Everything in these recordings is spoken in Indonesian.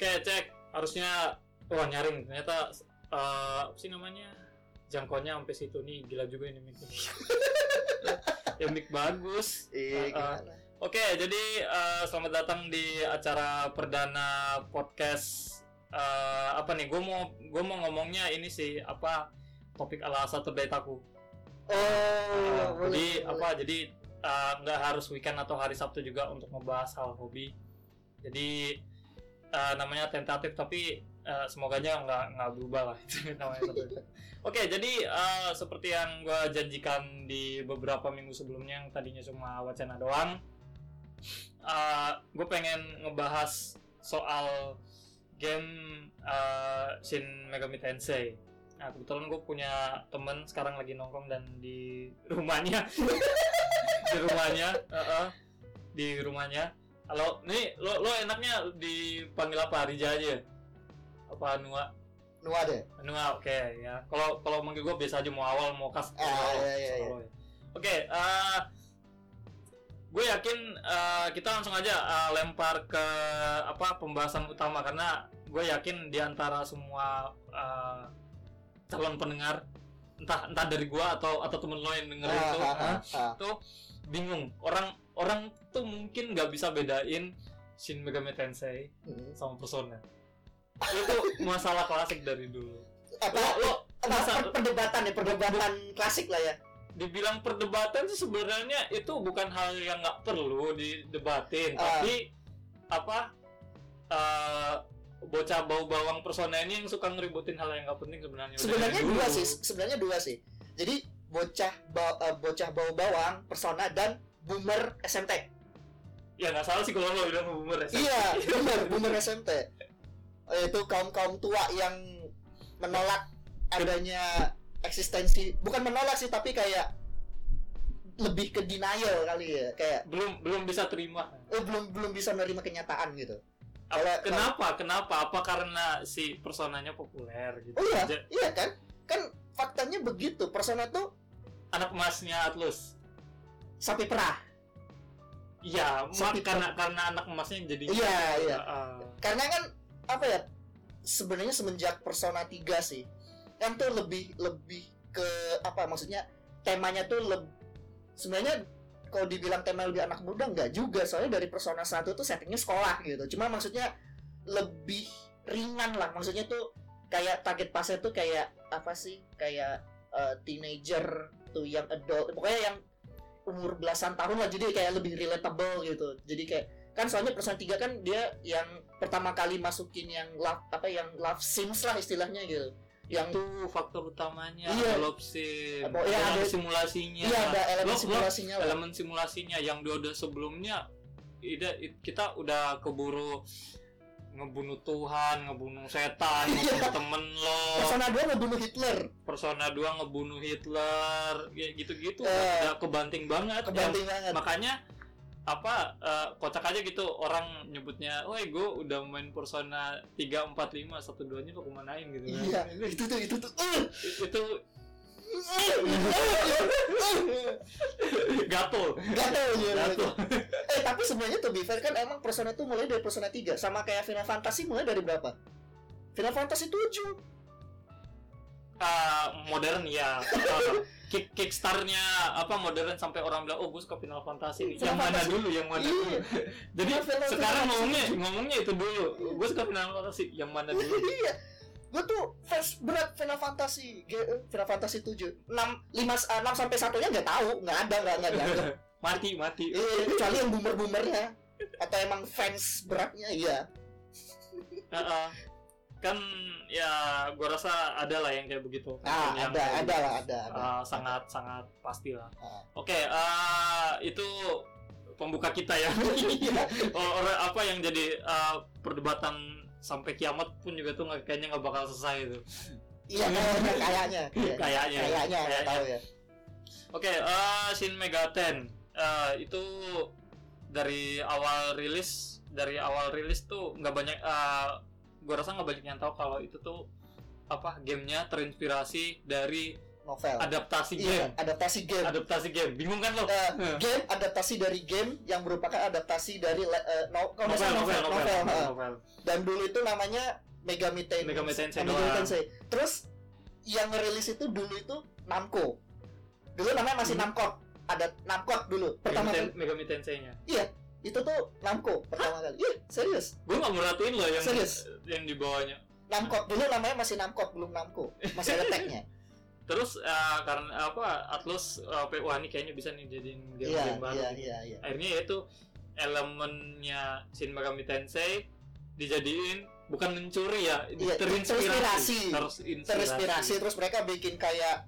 Oke, cek. Harusnya wah nyaring ternyata eh, apa sih namanya? Jangkauannya sampai situ nih gila juga ini mic. ya mic bagus. Iya, Uh, uh. Oke, jadi eh, selamat datang di acara perdana podcast eh, apa nih? Gue mau gue mau ngomongnya ini sih apa topik ala Saturday Taku. Oh, Eh, boleh, jadi boleh. apa? Jadi nggak harus weekend atau hari Sabtu juga untuk membahas hal hobi. Jadi eh, namanya tentatif tapi eh, semoganya nggak nggak berubah lah itu namanya. Oke, jadi eh, seperti yang gue janjikan di beberapa minggu sebelumnya yang tadinya cuma wacana doang, gue pengen ngebahas soal game eh, Shin Megami Tensei. Nah, kebetulan gue punya temen sekarang lagi nongkrong dan di rumahnya, di rumahnya, eh, eh, di rumahnya. Halo, nih lo lo enaknya dipanggil apa? Rija aja? Apa Nua? Nua deh. Nua, oke ya. Kalau kalau manggil gue biasa aja mau awal mau kas. Ah, mau- iya, iya, iya. Oke, eh, gue yakin eh, kita langsung aja eh, lempar ke apa pembahasan utama karena gue yakin di antara semua eh, calon pendengar entah entah dari gue atau atau temen lo yang dengerin itu Ah, ah, eh, ah. tuh bingung orang orang tuh mungkin nggak bisa bedain Shin Megami Tensei Hmm. sama Persona itu masalah klasik dari dulu Apa? lo, lo apa, masa- per- perdebatan ya, perdebatan klasik lah ya. dibilang perdebatan sih sebenarnya itu bukan hal yang nggak perlu didebatin Ah. tapi apa eh, bocah bau bawang persona ini yang suka ngeributin hal yang nggak penting sebenarnya Sebenarnya dua dulu. sih, sebenarnya dua sih. Jadi bocah ba- eh, bocah bau bawang, persona dan boomer SMT. ya nggak salah sih kalau lo bilang boomer ya. Iya, bener, boomer SMT. Itu kaum-kaum tua yang menolak adanya eksistensi, bukan menolak sih, tapi kayak lebih ke denial kali ya, kayak belum belum bisa terima eh, belum belum bisa menerima kenyataan gitu. Kalau- kenapa kenapa apa karena si personanya populer gitu Oh iya, Ja- iya kan? Kan faktanya begitu. Persona tuh anak emasnya Atlus sapi perah. iya Seperti- karena karena anak emasnya jadi Iya, iya. Ah, Karena kan apa ya? Sebenarnya semenjak Persona 3 sih. Kan tuh lebih lebih ke apa maksudnya? Temanya tuh lebih sebenarnya kalau dibilang tema lebih anak muda nggak juga soalnya dari Persona 1 tuh settingnya sekolah gitu. Cuma maksudnya lebih ringan lah. Maksudnya tuh kayak target pasnya tuh kayak apa sih? Kayak eh, teenager tuh yang adult. Pokoknya yang umur belasan tahun lah jadi kayak lebih relatable gitu. Jadi kayak kan soalnya Persona 3 kan dia yang pertama kali masukin yang love apa yang love scenes lah istilahnya gitu. Yang itu faktor utamanya Iya. adopsi Apa, iya, ada ada- simulasinya iya ada elemen Lo- lo- simulasinya lah. elemen simulasinya yang dua dua sebelumnya ida, i- kita udah keburu ngebunuh Tuhan, ngebunuh setan, Iya. ngebunuh temen lo, Persona 2 ngebunuh Hitler. Persona 2 ngebunuh Hitler, kayak gitu-gitu udah kebanting banget. Kebanting banget. Ya, makanya apa eh, kocak aja gitu orang nyebutnya, "Woi, gue udah main Persona 3 4 5 1 2 nya lo kemanain gitu kan." Iya, itu tuh itu tuh. Uh, itu gatel Gatel ya. gatel Eh tapi sebenarnya tuh be fair kan emang Persona tuh mulai dari Persona 3 sama kayak Final Fantasy mulai dari berapa? Final Fantasy 7. Ah, modern ya Ah, kick kickstartnya apa modern sampai orang bilang oh gue suka Final Fantasy Final yang mana Fantasy. dulu yang mana Iya. dulu jadi Final sekarang tujuh. ngomongnya ngomongnya itu dulu gue suka Final Fantasy yang mana dulu Iya. Gue tuh fans berat Final Fantasy, G- eh, Final Fantasy 7. 6 5 6 sampai satunya nggak tahu, nggak ada, nggak nggak dianggap. mati mati Eh, kecuali yang boomer-boomernya atau emang fans beratnya iya. Ah, ah. kan ya gue rasa ada lah yang kayak begitu Ah, Yang ada, kayak ada gitu. lah, ada, ada. Ah, sangat sangat pasti lah Ah. oke ah, itu pembuka kita ya Iya. Orang apa yang jadi uh, perdebatan sampai kiamat pun juga tuh kayaknya nggak bakal selesai itu. Iya, kayaknya, kayaknya. Kayaknya. Kayaknya, nggak Kayaknya. tahu ya. Oke, eh, Shin Megaten eh, itu dari awal rilis dari awal rilis tuh nggak banyak uh, gue rasa nggak banyak yang tahu kalau itu tuh apa gamenya terinspirasi dari novel. adaptasi Iya, game adaptasi game. adaptasi game bingung kan lo Eh, game adaptasi dari game yang merupakan adaptasi dari eh, no, novel salah novel novel novel, novel, eh. novel. dan dulu itu namanya Megami Tensei. Megami Tensei Megami doang. Tensei. Terus yang ngerilis itu dulu itu Namco. Dulu namanya masih Hmm. Namco. Ada Namco dulu. Pertama Megami, kali. Ten- Megami Tensei-nya Itu tuh Namco pertama kali. Iya, serius. gue nggak merhatiin loh yang Serius? yang di bawahnya Namco dulu namanya masih Namco, belum Namco. Masih ada tag-nya. terus eh, karena apa Atlus eh, apa, wah ini kayaknya bisa nih jadiin game, Iya, game baru iya, gitu. iya, iya. akhirnya yaitu elemennya Shin Megami Tensei dijadiin bukan mencuri ya Iya, terinspirasi terinspirasi. Terinspirasi terus mereka bikin kayak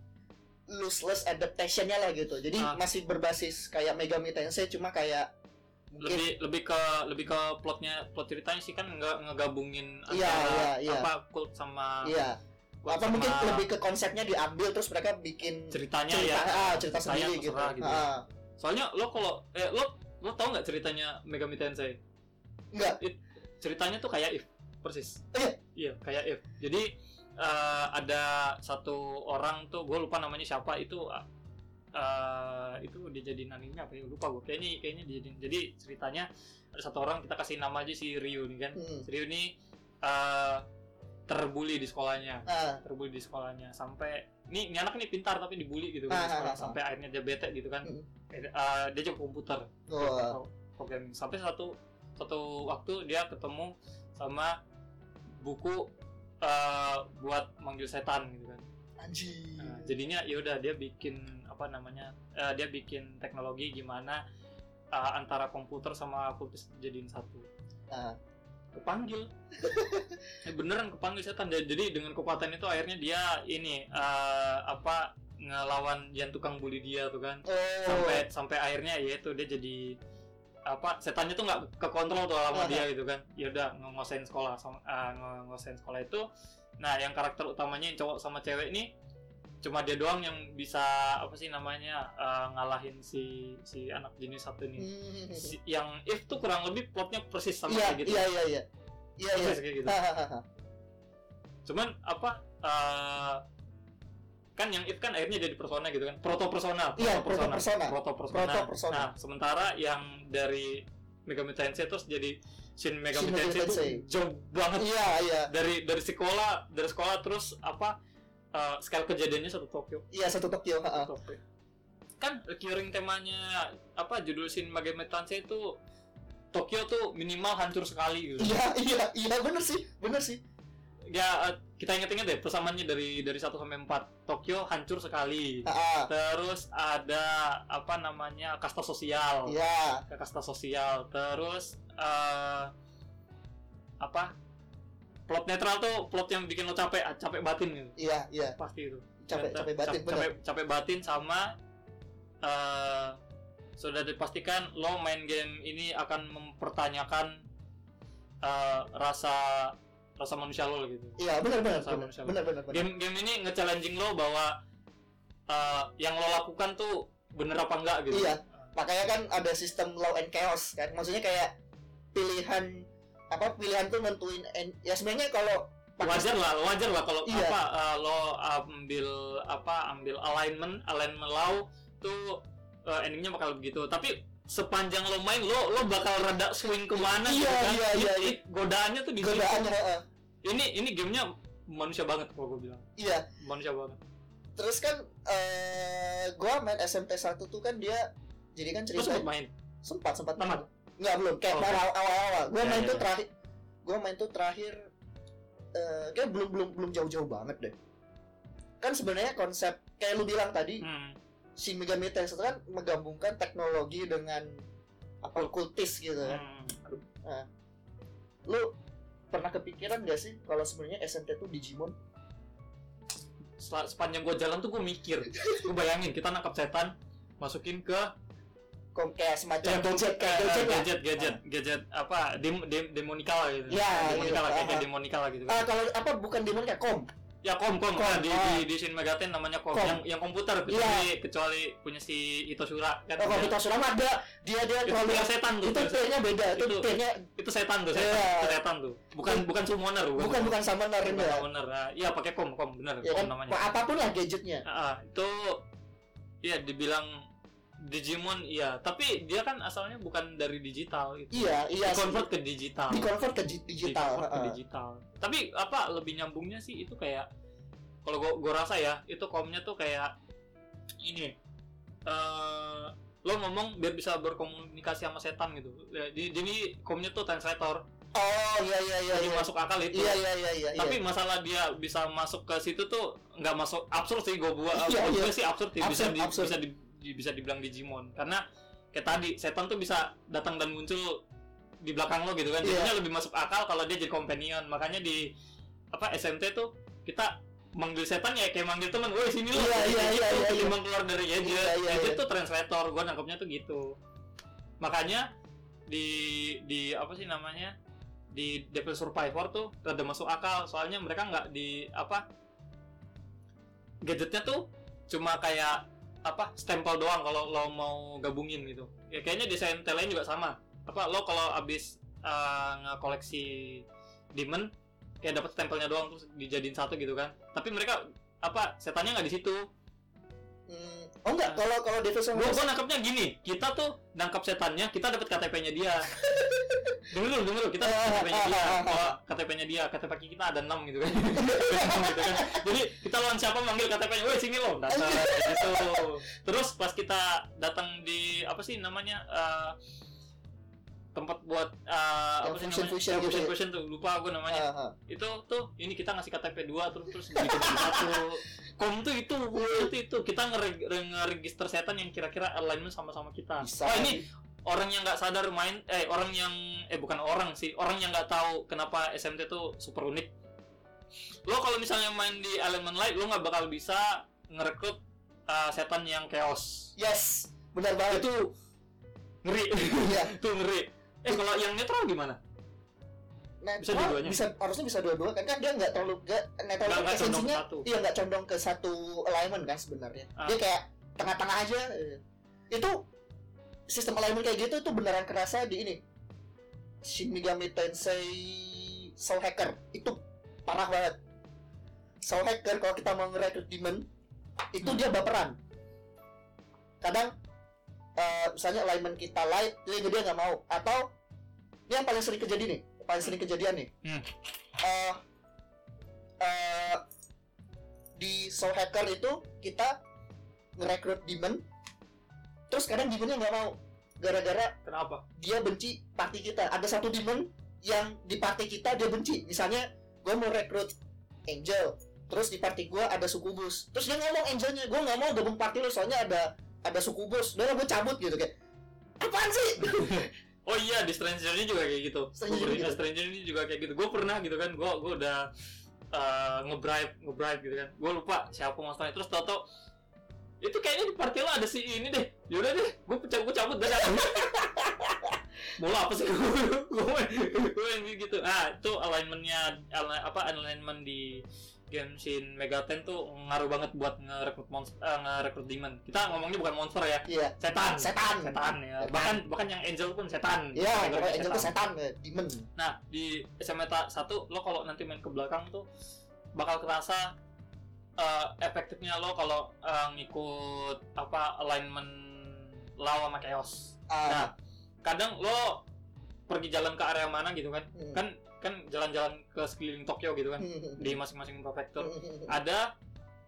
lossless adaptation-nya lah gitu. Jadi Ah. masih berbasis kayak Megami Tensei cuma kayak mungkin lebih lebih ke lebih ke plotnya plot ceritanya sih kan nggak ngegabungin Iya, antara iya, iya. apa kult sama kult apa sama mungkin lebih ke konsepnya diambil terus mereka bikin ceritanya cerita ya. ah, cerita sendiri gitu. gitu. Ah, soalnya lo kalau eh lo lo tau nggak ceritanya Megami Tensei? Enggak ceritanya tuh kayak if persis. Iya. iya kayak if. Jadi eh, ada satu orang tuh gue lupa namanya siapa itu eh, itu dijadiin anime apa ya? Lupa gue kayaknya kayaknya dijadiin jadi ceritanya ada satu orang kita kasih nama aja si Ryu nih kan. Hmm. si Ryu ini eh, terbully di sekolahnya Ah, terbully di sekolahnya sampai ini, ini anak nih pintar tapi dibully gitu kan di sekolah. ah, ah. sampai akhirnya dia bete gitu kan. Eh, eh, dia jago komputer oh, programming sampai satu satu waktu dia ketemu sama buku eh, buat manggil setan gitu kan anjing. Nah, jadinya ya udah dia bikin apa namanya eh, dia bikin teknologi gimana eh, antara komputer sama kultis jadiin satu Ah. Kepanggil. Eh, beneran kepanggil setan. Jadi dengan kekuatan itu akhirnya dia ini eh, apa ngelawan yang tukang bully dia tuh kan. Oh. sampai sampai akhirnya ya itu dia jadi apa setannya tuh nggak kekontrol tuh sama dia gitu kan. Ya udah ngosain sekolah sama ah, nge- ngosain sekolah itu. Nah yang karakter utamanya yang cowok sama cewek ini cuma dia doang yang bisa apa sih namanya eh, ngalahin si si anak jenis satu ini Hmm. Si- yang if tuh kurang lebih plotnya persis sama Iya, kayak gitu iya, iya, iya. Iya, iya. kayak gitu cuman apa eh, kan yang if kan akhirnya jadi persona gitu kan proto persona Iya, proto persona. proto persona. Proto persona. Nah, sementara yang dari Megami Tensei terus jadi Shin Megami Shin Megami Tensei itu Tensei. jauh banget Iya, iya. dari dari sekolah dari sekolah terus apa eh, skala kejadiannya satu Tokyo. Iya, satu Tokyo, heeh. Tokyo. Kan recurring temanya apa judul Shin Megami Tensei itu Tokyo tuh minimal hancur sekali gitu. Iya, iya, iya bener sih, bener sih. Ya eh, kita inget-inget deh persamaannya dari dari 1 sampai 4. Tokyo hancur sekali. Ah, Terus ada apa namanya kasta sosial. iya. ke kasta sosial terus eh apa plot netral tuh plot yang bikin lo capek capek batin gitu Iya, iya. pasti itu Capek, Cap- capek batin, cap- capek, bener. capek batin sama eh sudah dipastikan lo main game ini akan mempertanyakan eh, rasa rasa manusia lo gitu Iya, Sama, bener, sama. bener, bener, bener. game game ini nge-challenging lo bahwa eh, yang lo lakukan tuh bener apa enggak gitu Iya. Makanya kan ada sistem law and chaos kan. Maksudnya kayak pilihan apa pilihan tuh nentuin en- ya sebenarnya kalau wajar lah wajar lah kalau Iya. apa uh, lo ambil apa ambil alignment alignment law tuh uh, endingnya bakal begitu tapi sepanjang lo main lo lo bakal rada swing ke mana Iya, gitu kan iya, iya, Ini- godaannya tuh di godaannya heeh. ini ini gamenya manusia banget kalau gue bilang Iya. manusia banget Terus kan eh gua main SMP 1 tuh kan dia jadi kan lo sempet ceritanya main sempat sempat Tamat? Enggak belum, kayak Oh, baru oke. awal-awal. Gua Ya, main ya, tuh ya. terakhir gua main tuh terakhir eh kayak belum belum belum jauh-jauh banget deh. Kan sebenarnya konsep kayak lu bilang tadi hmm. si Megami Tensei itu kan menggabungkan teknologi dengan apa kultis gitu kan. Hmm. Lu pernah kepikiran gak sih kalau sebenarnya SNT tuh Digimon? Sepanjang gue jalan tuh gue mikir gue bayangin kita nangkap setan masukin ke Kom kayak semacam ya, gadget kayak eh, gadget ya. gadget gadget gadget apa dem, dem demonika lah gitu Ya, demonika iya, lah kayak, kayak aha. demonika lah gitu Ah kalau apa bukan demon kayak kom. Ya kom kom, Kom, Nah, di, ah. di di Shin Megami namanya kom. Kom. Yang yang komputer kecuali kecuali punya si Itosura kan. Oh, kalau dia- kita sudah ada dia dia itu yang setan tuh. itu tiernya beda itu Itu- tiernya itu setan tuh, setan, Iya. itu setan tuh. Bukan bukan summoner, bukan bukan summoner bukan ya summoner. Nah, iya pakai kom kom benar ya kom kan namanya. apa pun lah gadgetnya Ah, itu iya dibilang Digimon iya, tapi dia kan asalnya bukan dari digital itu. iya iya sih. Convert ke digital. di convert ke di- digital Di-convert ke digital. Tapi apa lebih nyambungnya sih itu kayak kalau gua, gua rasa ya, itu komnya tuh kayak ini eh lo ngomong biar bisa berkomunikasi sama setan gitu. Ya, di- jadi komnya tuh translator. oh iya iya iya Jadi iya masuk akal itu. iya iya iya iya Tapi masalah dia bisa masuk ke situ tuh nggak masuk absurd sih gue buat Iya, gua iya. sih absurd ya bisa Absurd, di, absurd. bisa di, di- bisa dibilang Digimon. Karena kayak tadi setan tuh bisa datang dan muncul di belakang lo gitu kan. Iya. jadinya lebih masuk akal kalau dia jadi companion. Makanya di apa SMT tuh kita manggil setan ya kayak manggil teman, woi sini lo, Iya, iya, gitu, iya, iya, ketimbang keluar dari gadget, Iya, iya, gadget iya. tuh translator, gue nangkepnya tuh gitu. Makanya di di apa sih namanya di Devil Survivor tuh rada masuk akal. Soalnya mereka nggak di apa gadgetnya tuh cuma kayak apa stempel doang kalau lo mau gabungin gitu. Ya kayaknya desain lain juga sama. Apa lo kalau abis uh, ngekoleksi demon kayak dapat stempelnya doang terus dijadiin satu gitu kan. Tapi mereka apa setannya nggak di situ? Hmm, oh enggak. Kalau kalau Devil gua Survivor gua nangkapnya gini. Kita tuh nangkap setannya kita dapat KTP-nya dia. Dulu denger dulu. Kita KTP-nya dia. Kalau KTP-nya dia. KTP kita ada 6 gitu kan. Enam gitu kan. Jadi kita lawan siapa manggil KTP-nya woi sini lo datang. Gitu. Terus pas kita datang di apa sih namanya eh, tempat buat eh, apa sih Yang namanya? Ya, gitu ya. fusion-fusion tuh lupa gue namanya. Ah, ah. itu tuh ini kita ngasih KTP dua terus terus bikin satu. Kom tuh itu itu itu. Kita ngere- ngeregister setan yang kira-kira alignment sama-sama kita. Bisa. Oh ini orang yang nggak sadar main eh orang yang eh bukan orang sih orang yang nggak tahu kenapa SMT tuh super unik. Lo kalau misalnya main di Element Light lo nggak bakal bisa ngerekrut uh, setan yang chaos. Yes benar banget. Itu ngeri. Iya. Itu ngeri eh kalau yang netral gimana? Nah, Bisa dua-duanya? bisa harusnya bisa dua-dua kan kan dia nggak terlalu nggak netral condong esensinya iya nggak condong ke satu alignment kan sebenarnya. Ah. dia kayak tengah-tengah aja. Itu sistem alignment kayak gitu tuh beneran kerasa di ini. Shin Megami Tensei Soul Hacker. Itu parah banget. Soul Hacker kalau kita mau ngerekrut demon itu Hmm. dia baperan. Kadang eh, misalnya alignment kita light dia dia nggak mau. Atau ini yang paling sering kejadian nih paling sering kejadian nih. Hmm. Eh, eh, di Soul Hacker itu kita ngerekrut demon terus kadang demonnya nggak mau. Gara-gara kenapa? dia benci party kita. Ada satu demon yang di party kita dia benci. Misalnya gue mau rekrut angel terus di party gue ada sukubus terus dia ngomong angelnya gue nggak mau gabung party lo soalnya ada ada sukubus udah gue cabut gitu kayak apaan sih Oh iya di Stranger ini juga kayak gitu. Stranger gitu? Stranger ini juga kayak gitu. Gue pernah gitu kan. Gue gue udah uh, nge-bribe nge-bribe gitu kan. Gue lupa siapa monsternya. Terus tau itu kayaknya di party lo ada si ini deh. Yaudah deh, gue cabut gue cabut dah. Bola apa sih gue gue gue gitu. Ah itu alignmentnya apa alignment di Genshin Megaten tuh ngaruh banget buat ngerekrut monster, eh, ngerekrut demon. Kita ngomongnya bukan monster ya, iya setan. setan Setan ya. Setan. Bahkan bahkan yang angel pun setan. iya pokoknya angel tuh setan eh, demon Nah, di SMTA 1 lo kalau nanti main ke belakang tuh bakal kerasa eh, efektifnya lo kalau eh, ngikut apa alignment law sama chaos. Ah, Nah, kadang lo pergi jalan ke area mana gitu kan. hmm. Kan kan jalan-jalan ke sekeliling Tokyo gitu kan di masing-masing prefektur. Ada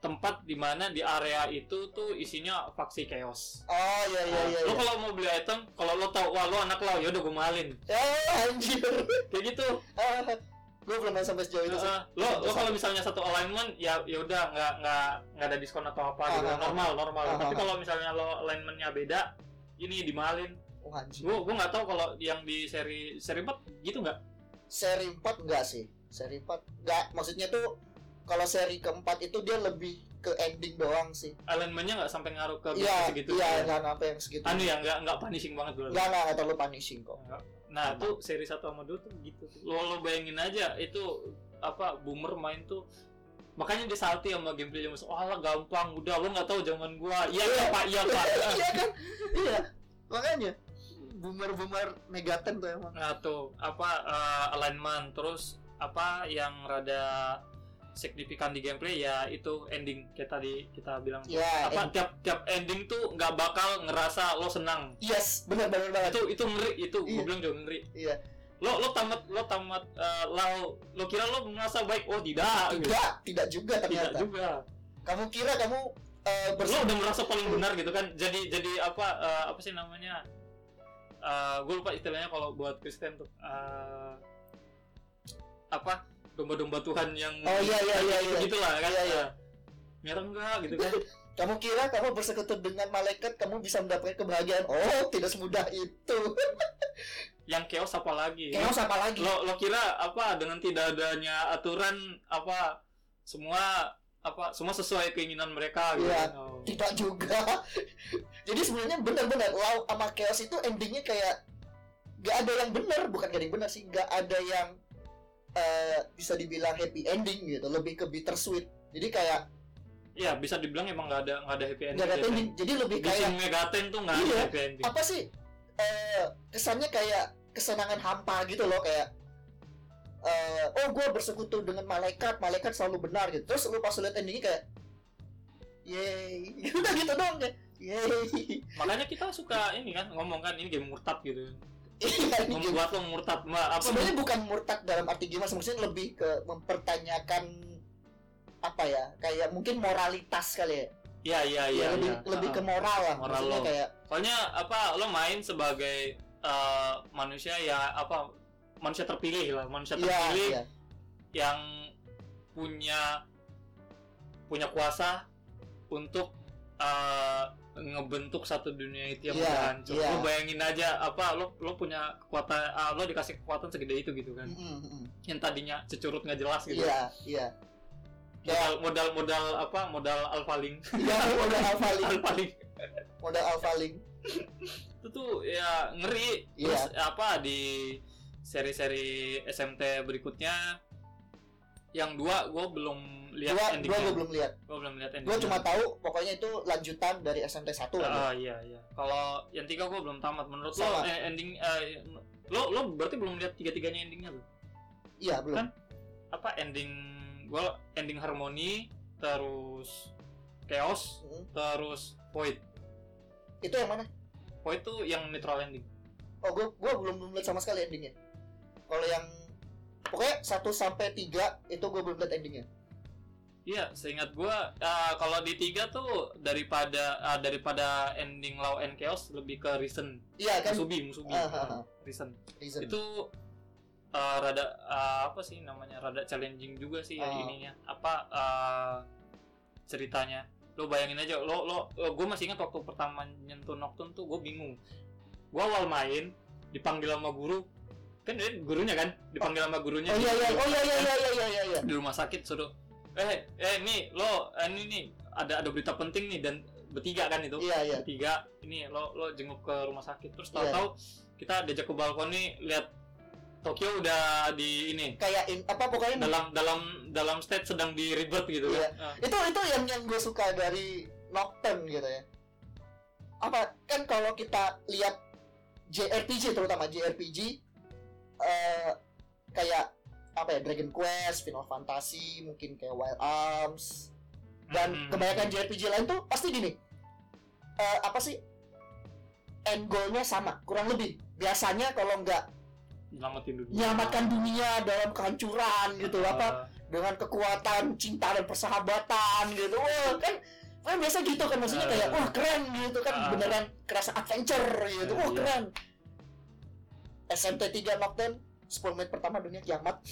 tempat di mana di area itu tuh isinya faksi chaos. oh iya iya Nah, iya lo iya. kalau mau beli item, kalau lo tahu wah lo anak lo, ya udah gue malin. eh anjir. Kayak gitu. gue belum main sampai sejauh itu sih. Lo lo kalau misalnya satu alignment ya ya udah nggak nggak nggak ada diskon atau apa gitu. Normal normal. Tapi kalau misalnya lo alignmentnya beda ini dimalin oh anjir. Gua gua nggak tahu kalau yang di seri seri 4 gitu nggak seri 4 enggak sih? Seri 4 enggak maksudnya tuh kalau seri keempat itu dia lebih ke ending doang sih. Alignmentnya nggak sampai ngaruh ke iya segitu iya ya. nggak apa yang segitu. Anu ya nggak nggak punishing banget dulu nggak nggak nggak terlalu punishing kok. Nah tuh seri satu sama dua tuh gitu. Lo lo bayangin aja itu apa boomer main tuh makanya dia salty sama gameplay zaman oh alah gampang. Udah lo nggak tahu zaman gua. Iya Iya. iya pak. Iya pak. Iya kan? Iya. Makanya boomer-boomer Megaten tuh emang. Nah tuh apa eh, alignment. Terus apa yang rada signifikan di gameplay? Ya itu ending kayak tadi kita bilang ya apa tiap tiap ending tuh nggak bakal ngerasa lo senang. Yes benar benar banget. Itu itu ngeri itu. Iya. gue bilang juga ngeri. Iya. Lo lo tamat lo tamat eh, lo lo kira lo merasa baik? Oh tidak gitu. tidak tidak juga tidak ternyata juga. Kamu kira kamu eh, lo udah merasa paling benar gitu kan? Jadi jadi apa eh, apa sih namanya gue lupa istilahnya kalau buat Kristen tuh. Eh, apa? Domba-domba Tuhan yang Oh, iya, iya, iya, iya. gitu lah kan? Iya, iya. Eh, merah enggak gitu kan? Kamu kira kamu bersekutu dengan malaikat kamu bisa mendapatkan kebahagiaan? Oh tidak semudah itu. Yang chaos apa lagi? Chaos apa lagi? Lo lo kira apa dengan tidak adanya aturan apa semua apa semua sesuai keinginan mereka gitu? Iya. Tidak juga. Jadi sebenarnya benar-benar Lau sama chaos itu endingnya kayak gak ada yang benar bukan gak ada yang benar sih gak ada yang eh, bisa dibilang happy ending gitu lebih ke bittersweet. Jadi kayak Iya bisa dibilang emang nggak ada nggak ada happy ending gak ada ending jadi lebih di kayak Megaten tuh ada Iya. happy ending. Apa sih eh, kesannya kayak kesenangan hampa gitu loh kayak eh, oh gue bersekutu dengan malaikat malaikat selalu benar gitu. Terus lu pas lu liat endingnya kayak yeay. Udah gitu dong kayak yeay. Makanya kita suka ini kan ngomong kan ini game murtad gitu. Iya, membuat lo murtad apa? Sebenarnya bukan murtad dalam arti gimana maksudnya lebih ke mempertanyakan apa ya kayak mungkin moralitas kali ya, iya iya Ya, iya lebih iya. lebih ke moral lah Moral maksudnya lo. kayak soalnya apa lo main sebagai eh, manusia ya apa manusia terpilih lah manusia iya terpilih iya. yang punya punya kuasa untuk eh, ngebentuk satu dunia itu yang Iya, udah hancur. iya. Lo bayangin aja apa lo lo punya kekuatan ah, lo dikasih kekuatan segede itu gitu kan. Mm, mm, mm. Yang tadinya securut nggak jelas gitu. iya iya Modal modal modal apa? Modal alphaling. iya modal alphaling alphaling. modal alphaling Itu tuh ya ngeri. Terus apa di seri-seri SMT berikutnya yang dua gue belum lihat dua endingnya. gue belum lihat Gue belum lihat endingnya. cuma tahu pokoknya itu lanjutan dari SMT 1 aja Ah iya iya. Kalau yang tiga gue belum tamat. Menurut lo Sama. eh, ending eh, lo lo berarti belum lihat tiga tiganya endingnya lo? iya belum Kan? Apa ending gue ending harmoni terus chaos Mm. terus void. itu yang mana Void tuh yang neutral ending. oh gue gue belum belum lihat sama sekali endingnya kalau yang pokoknya 1 sampai 3 itu gue belum lihat endingnya Iya, seingat gue kalau di tiga tuh daripada ah, daripada ending Law and Chaos lebih ke reason. iya kan Musubi, Musubi. Ah, ah, ah. Reason. reason itu uh, rada uh, apa sih namanya rada challenging juga sih ya Oh. ininya apa uh, ceritanya lo bayangin aja lo lo, gue masih ingat waktu pertama nyentuh Nocturne tuh gue bingung gue awal main dipanggil sama guru kan dia gurunya kan dipanggil sama gurunya oh iya iya di- oh iya iya iya iya iya iya di rumah sakit suruh eh eh nih lo eh, ini nih ada ada berita penting nih dan bertiga kan itu iya iya bertiga ini lo lo jenguk ke rumah sakit terus Iya. tahu-tahu kita diajak ke balkon nih lihat Tokyo udah di ini kayak in, apa pokoknya dalam dalam dalam state sedang di rebirth gitu Iya. kan. Ah. itu itu yang yang gue suka dari Nocturne gitu ya apa kan kalau kita lihat JRPG terutama JRPG eh kayak apa ya Dragon Quest, Final Fantasy, mungkin kayak Wild Arms. Dan Hmm. kebanyakan JRPG lain tuh pasti gini. Eh apa sih? End goalnya sama kurang lebih. Biasanya kalau nggak nyelamatin dunia. menyelamatkan dunia dalam kehancuran gitu Ah, apa dengan kekuatan cinta dan persahabatan gitu. Wah kan kan biasa gitu kan maksudnya kayak wah keren gitu kan Ah. beneran kerasa adventure gitu. Wah Iya. keren. SMT 3 Nocturne 10 menit pertama dunia kiamat.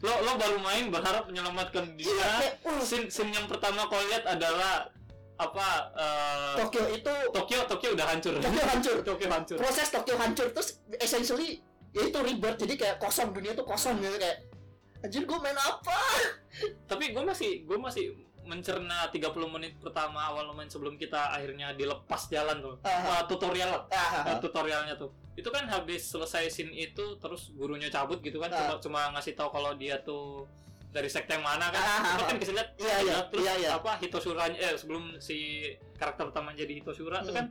Lo lo baru main berharap menyelamatkan iya dunia kayak wah scene, scene yang pertama kau lihat adalah apa eh, Tokyo itu Tokyo Tokyo udah hancur. Tokyo hancur. Tokyo hancur. Proses Tokyo hancur terus essentially ya itu rebirth. Jadi kayak kosong dunia tuh kosong gitu kayak anjir gue main apa? Tapi gue masih gue masih mencerna 30 menit pertama awal main sebelum kita akhirnya dilepas jalan tuh Ah. Eh, tutorial ah, Nah, tutorialnya tuh itu kan habis selesai scene itu terus gurunya cabut gitu kan Ah. cuma cuma ngasih tahu kalau dia tuh dari sekte yang mana kan Ah, Itu kan bisa lihat Iya, iya, ya, terus iya, iya. apa Hitoshuranya eh sebelum si karakter utama jadi Hitoshura itu Hmm. kan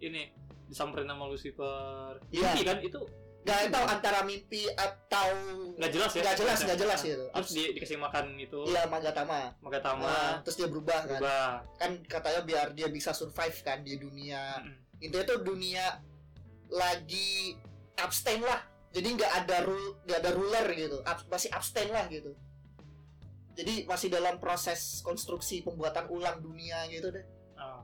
ini disamperin sama Lucifer Iya. Mimpi kan itu Gak tahu antara mimpi atau nggak jelas ya. Nggak jelas nggak jelas Nah, gitu. terus di, dikasih makan itu iya Magatama Magatama Nah, terus dia berubah kan. Berubah. Kan katanya biar dia bisa survive kan di dunia. Mm-mm. intinya tuh dunia lagi abstain lah. Jadi nggak ada rule nggak ada ruler gitu. Ab- masih abstain lah gitu. Jadi masih dalam proses konstruksi pembuatan ulang dunia gitu deh. Ah.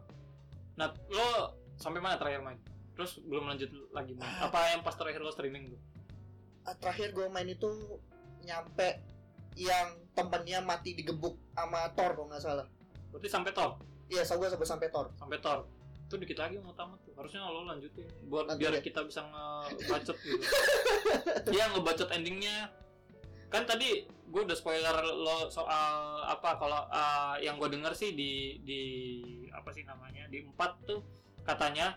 nah lo sampai mana terakhir main terus belum lanjut lagi main. Apa yang pas terakhir lo streaming tuh? Ah, terakhir gue main itu nyampe yang temennya mati digebuk sama Thor kalau nggak salah. Berarti sampai Thor? Iya so gue sampai sampai Thor. Sampai Thor. Itu dikit lagi mau tamat tuh. Harusnya lo lanjutin buat Lanjut biar ya? kita bisa ngebacot gitu. Iya ngebacot endingnya. Kan tadi gue udah spoiler lo soal apa kalau uh, yang gue denger sih di di apa sih namanya di empat tuh katanya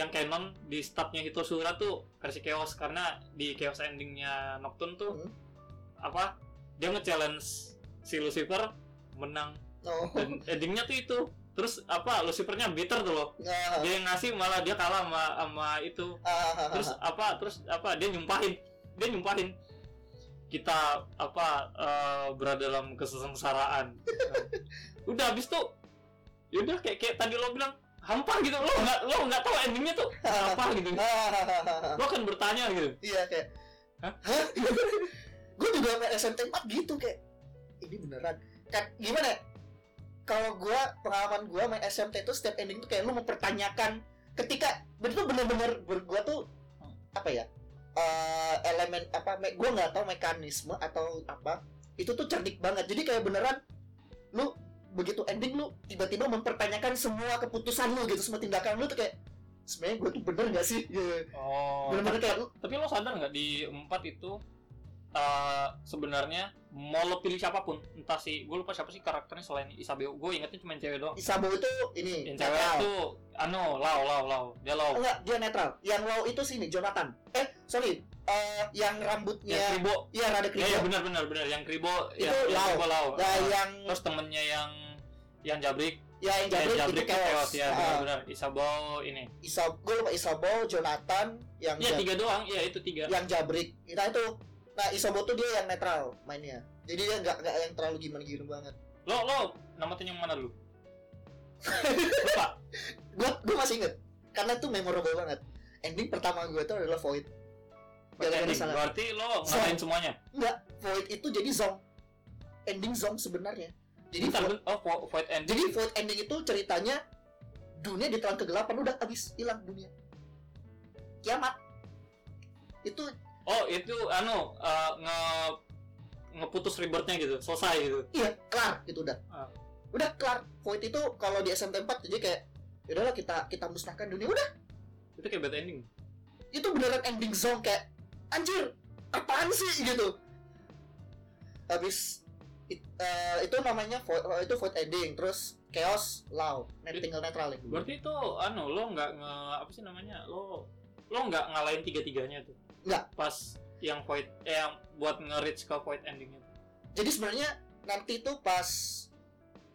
yang canon di startnya Hitoshura tuh versi chaos karena di chaos endingnya Nocturne tuh Hmm. apa dia nge-challenge si Lucifer menang. Oh. Dan endingnya tuh itu. Terus apa Lucifernya bitter tuh loh. Nah, dia yang ngasih malah dia kalah sama sama itu. Ah, terus apa terus apa dia nyumpahin. Dia nyumpahin. Kita apa eh, berada dalam kesengsaraan. Udah habis tuh yaudah kayak kayak tadi lo bilang hampa gitu. Lo nggak lo nggak tahu endingnya tuh apa gitu. Lo akan bertanya gitu. Iya kayak Hah? hah? Gue juga main SMT 4 gitu kayak ini beneran. Kan gimana ya? kalau gue pengalaman gue main SMT itu setiap ending tuh kayak lu mempertanyakan ketika betul bener-bener gue tuh apa ya eh, elemen apa gue nggak tahu mekanisme atau apa itu tuh cerdik banget. Jadi kayak beneran lu begitu ending lu tiba-tiba mempertanyakan semua keputusan lu gitu semua tindakan lu tuh kayak sebenarnya gue tuh bener gak sih? Gitu. oh. Bener-bener kayak lu tapi lo sadar nggak di empat itu eh, sebenarnya mau lo pilih siapa pun entah si gue lupa siapa sih karakternya selain Isabel. Gue ingetnya cuma cewek doang. Isabo itu ini yang cewek netral. itu anu lau lau lau. Dia lau. Enggak dia netral. Yang low itu sini Jonathan. Eh sorry eh yang rambutnya yang kribo. Iya rada ya, kribo. ya benar benar benar. Yang kribo Itu yang, yang lau. kribo lau. Nah, Ah. yang terus temennya yang yang jabrik. Ya yang yang jabrik, jabrik itu chaos, chaos ya Ah, benar benar Isabel ini. Isab gue lupa Isabo Jonathan yang ya tiga doang. Ya itu tiga. Yang jabrik. Nah itu nah Isabo tuh dia yang netral mainnya. Jadi dia nggak nggak yang terlalu gimana gimana banget. Lo lo namatin yang mana dulu? Lupa. Gue gue masih inget. Karena itu memorable banget. Ending pertama gue itu adalah Void. Ending. berarti lo ngatain semuanya? Enggak Void itu jadi Zong ending Zong sebenarnya jadi Bentar, Void, ben- oh vo- void ending. jadi Void ending itu ceritanya dunia ditelan kegelapan udah habis hilang dunia. Kiamat. Itu oh itu anu eh, nge ngeputus rebirthnya gitu selesai gitu. Iya kelar gitu udah. Ah. udah kelar Void itu kalau di SMT 4 jadi kayak yaudahlah kita kita musnahkan dunia. Udah. Itu kayak bad ending. Itu beneran ending zone kayak anjir apaan sih? Gitu. Habis it- eh, itu namanya void, eh, itu void ending terus chaos law net tinggal netral berarti itu anu lo nggak nge apa sih namanya lo lo nggak ngalahin tiga tiganya tuh? Nggak. pas yang void eh, yang buat nge-reach ke void endingnya jadi sebenarnya nanti tuh pas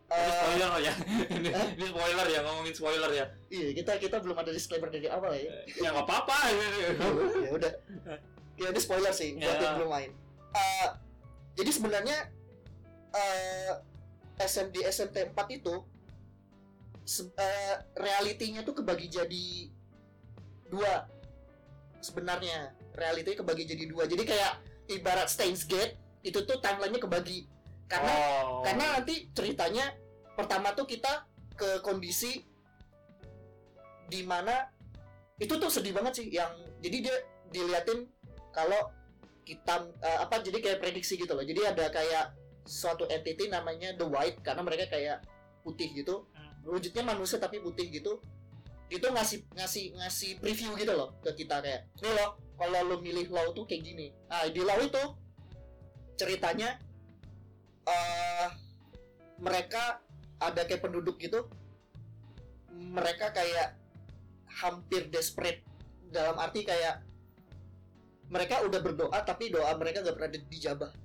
ini eh, spoiler ya. Ini, ini spoiler ya ngomongin spoiler ya. Iya kita kita belum ada disclaimer dari awal ya. Ya nggak apa-apa. Ya udah. Ya ini spoiler sih buat Ya. yang belum main. Eh, jadi sebenarnya eh SMD SMT 4 itu se- eh, realitinya tuh kebagi jadi dua sebenarnya. Realitinya kebagi jadi dua. Jadi kayak ibarat Steins Gate itu tuh timelinenya kebagi. Karena oh. karena nanti ceritanya pertama tuh kita ke kondisi di mana itu tuh sedih banget sih yang jadi dia diliatin kalau kita eh, apa jadi kayak prediksi gitu loh. Jadi ada kayak suatu entity namanya the white karena mereka kayak putih gitu. Hmm. wujudnya manusia tapi putih gitu. Itu ngasih ngasih ngasih preview gitu loh ke kita kayak nih loh kalau lo milih law tuh kayak gini. Nah di law itu ceritanya eh mereka ada kayak penduduk gitu. Mereka kayak hampir desperate dalam arti kayak mereka udah berdoa tapi doa mereka nggak pernah di- dijabah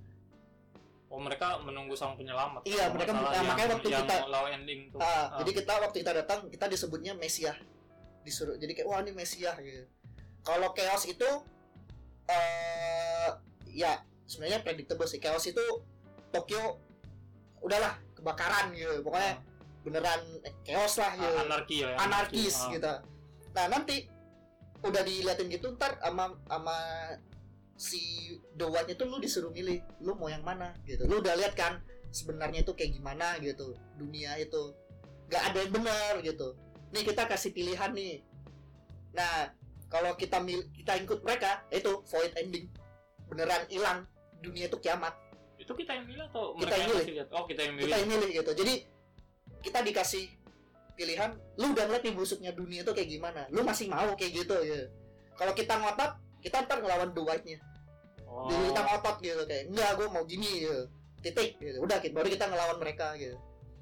Oh mereka menunggu sang penyelamat. Iya, mereka- nah, makanya waktu yang kita- low ending tuh. Ah, Ah. jadi kita waktu kita datang kita disebutnya Mesiah disuruh jadi kayak wah ini Mesiah gitu kalau chaos itu eh ya sebenarnya predictable sih chaos itu Tokyo udahlah kebakaran gitu pokoknya beneran chaos lah Ah, gitu anarki ya. anarkis Ah. gitu nah nanti udah diliatin gitu ntar sama sama si doanya tuh lu disuruh milih lu mau yang mana gitu. Lu udah lihat kan sebenarnya itu kayak gimana gitu dunia itu nggak ada yang benar gitu. Nih kita kasih pilihan nih. Nah kalau kita mil kita ikut mereka itu void ending. Beneran hilang. Dunia itu kiamat. Itu kita yang milih atau Kita mereka yang yang milih. lihat? Oh kita yang milih. kita yang milih gitu. Jadi kita dikasih pilihan lu udah ngeliat nih busuknya dunia itu kayak gimana? Lu masih mau kayak gitu ya. Kalau kita ngotot kita ntar ngelawan the white nya Oh. jadi kita ngotot gitu kayak enggak gue mau gini gitu. Titik gitu. Udah kita- baru kita ngelawan mereka gitu.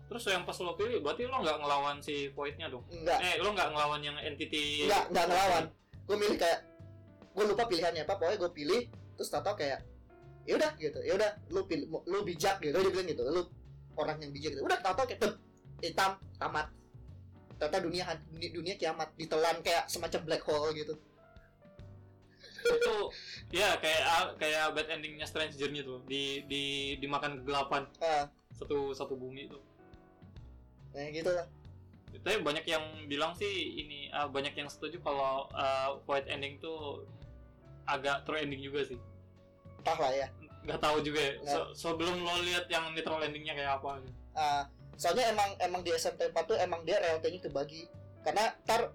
Terus yang pas lo pilih, berarti lo nggak ngelawan si Void-nya dong? enggak Eh, lo nggak ngelawan yang entity? enggak enggak ngelawan. Gue milih kayak gue lupa pilihannya apa pokoknya gue pilih terus tato kayak ya udah gitu. Ya udah lu pilih lu bijak gitu. Dia bilang gitu lu orang yang bijak gitu. Udah tato kayak "Tep, hitam tamat ternyata dunia, dunia kiamat ditelan kayak semacam black hole gitu itu ya kayak ah, kayak bad endingnya Strange Journey tuh di di dimakan kegelapan ah satu satu bumi itu. nah gitu lah Tapi banyak yang bilang sih ini ah, banyak yang setuju kalau ah, Void ending tuh agak true ending juga sih. tah lah ya Nggak tahu juga ya. Se- sebelum lo lihat yang neutral endingnya kayak apa. Ah, soalnya emang emang di SMT 4 tuh emang dia realitanya kebagi karena tar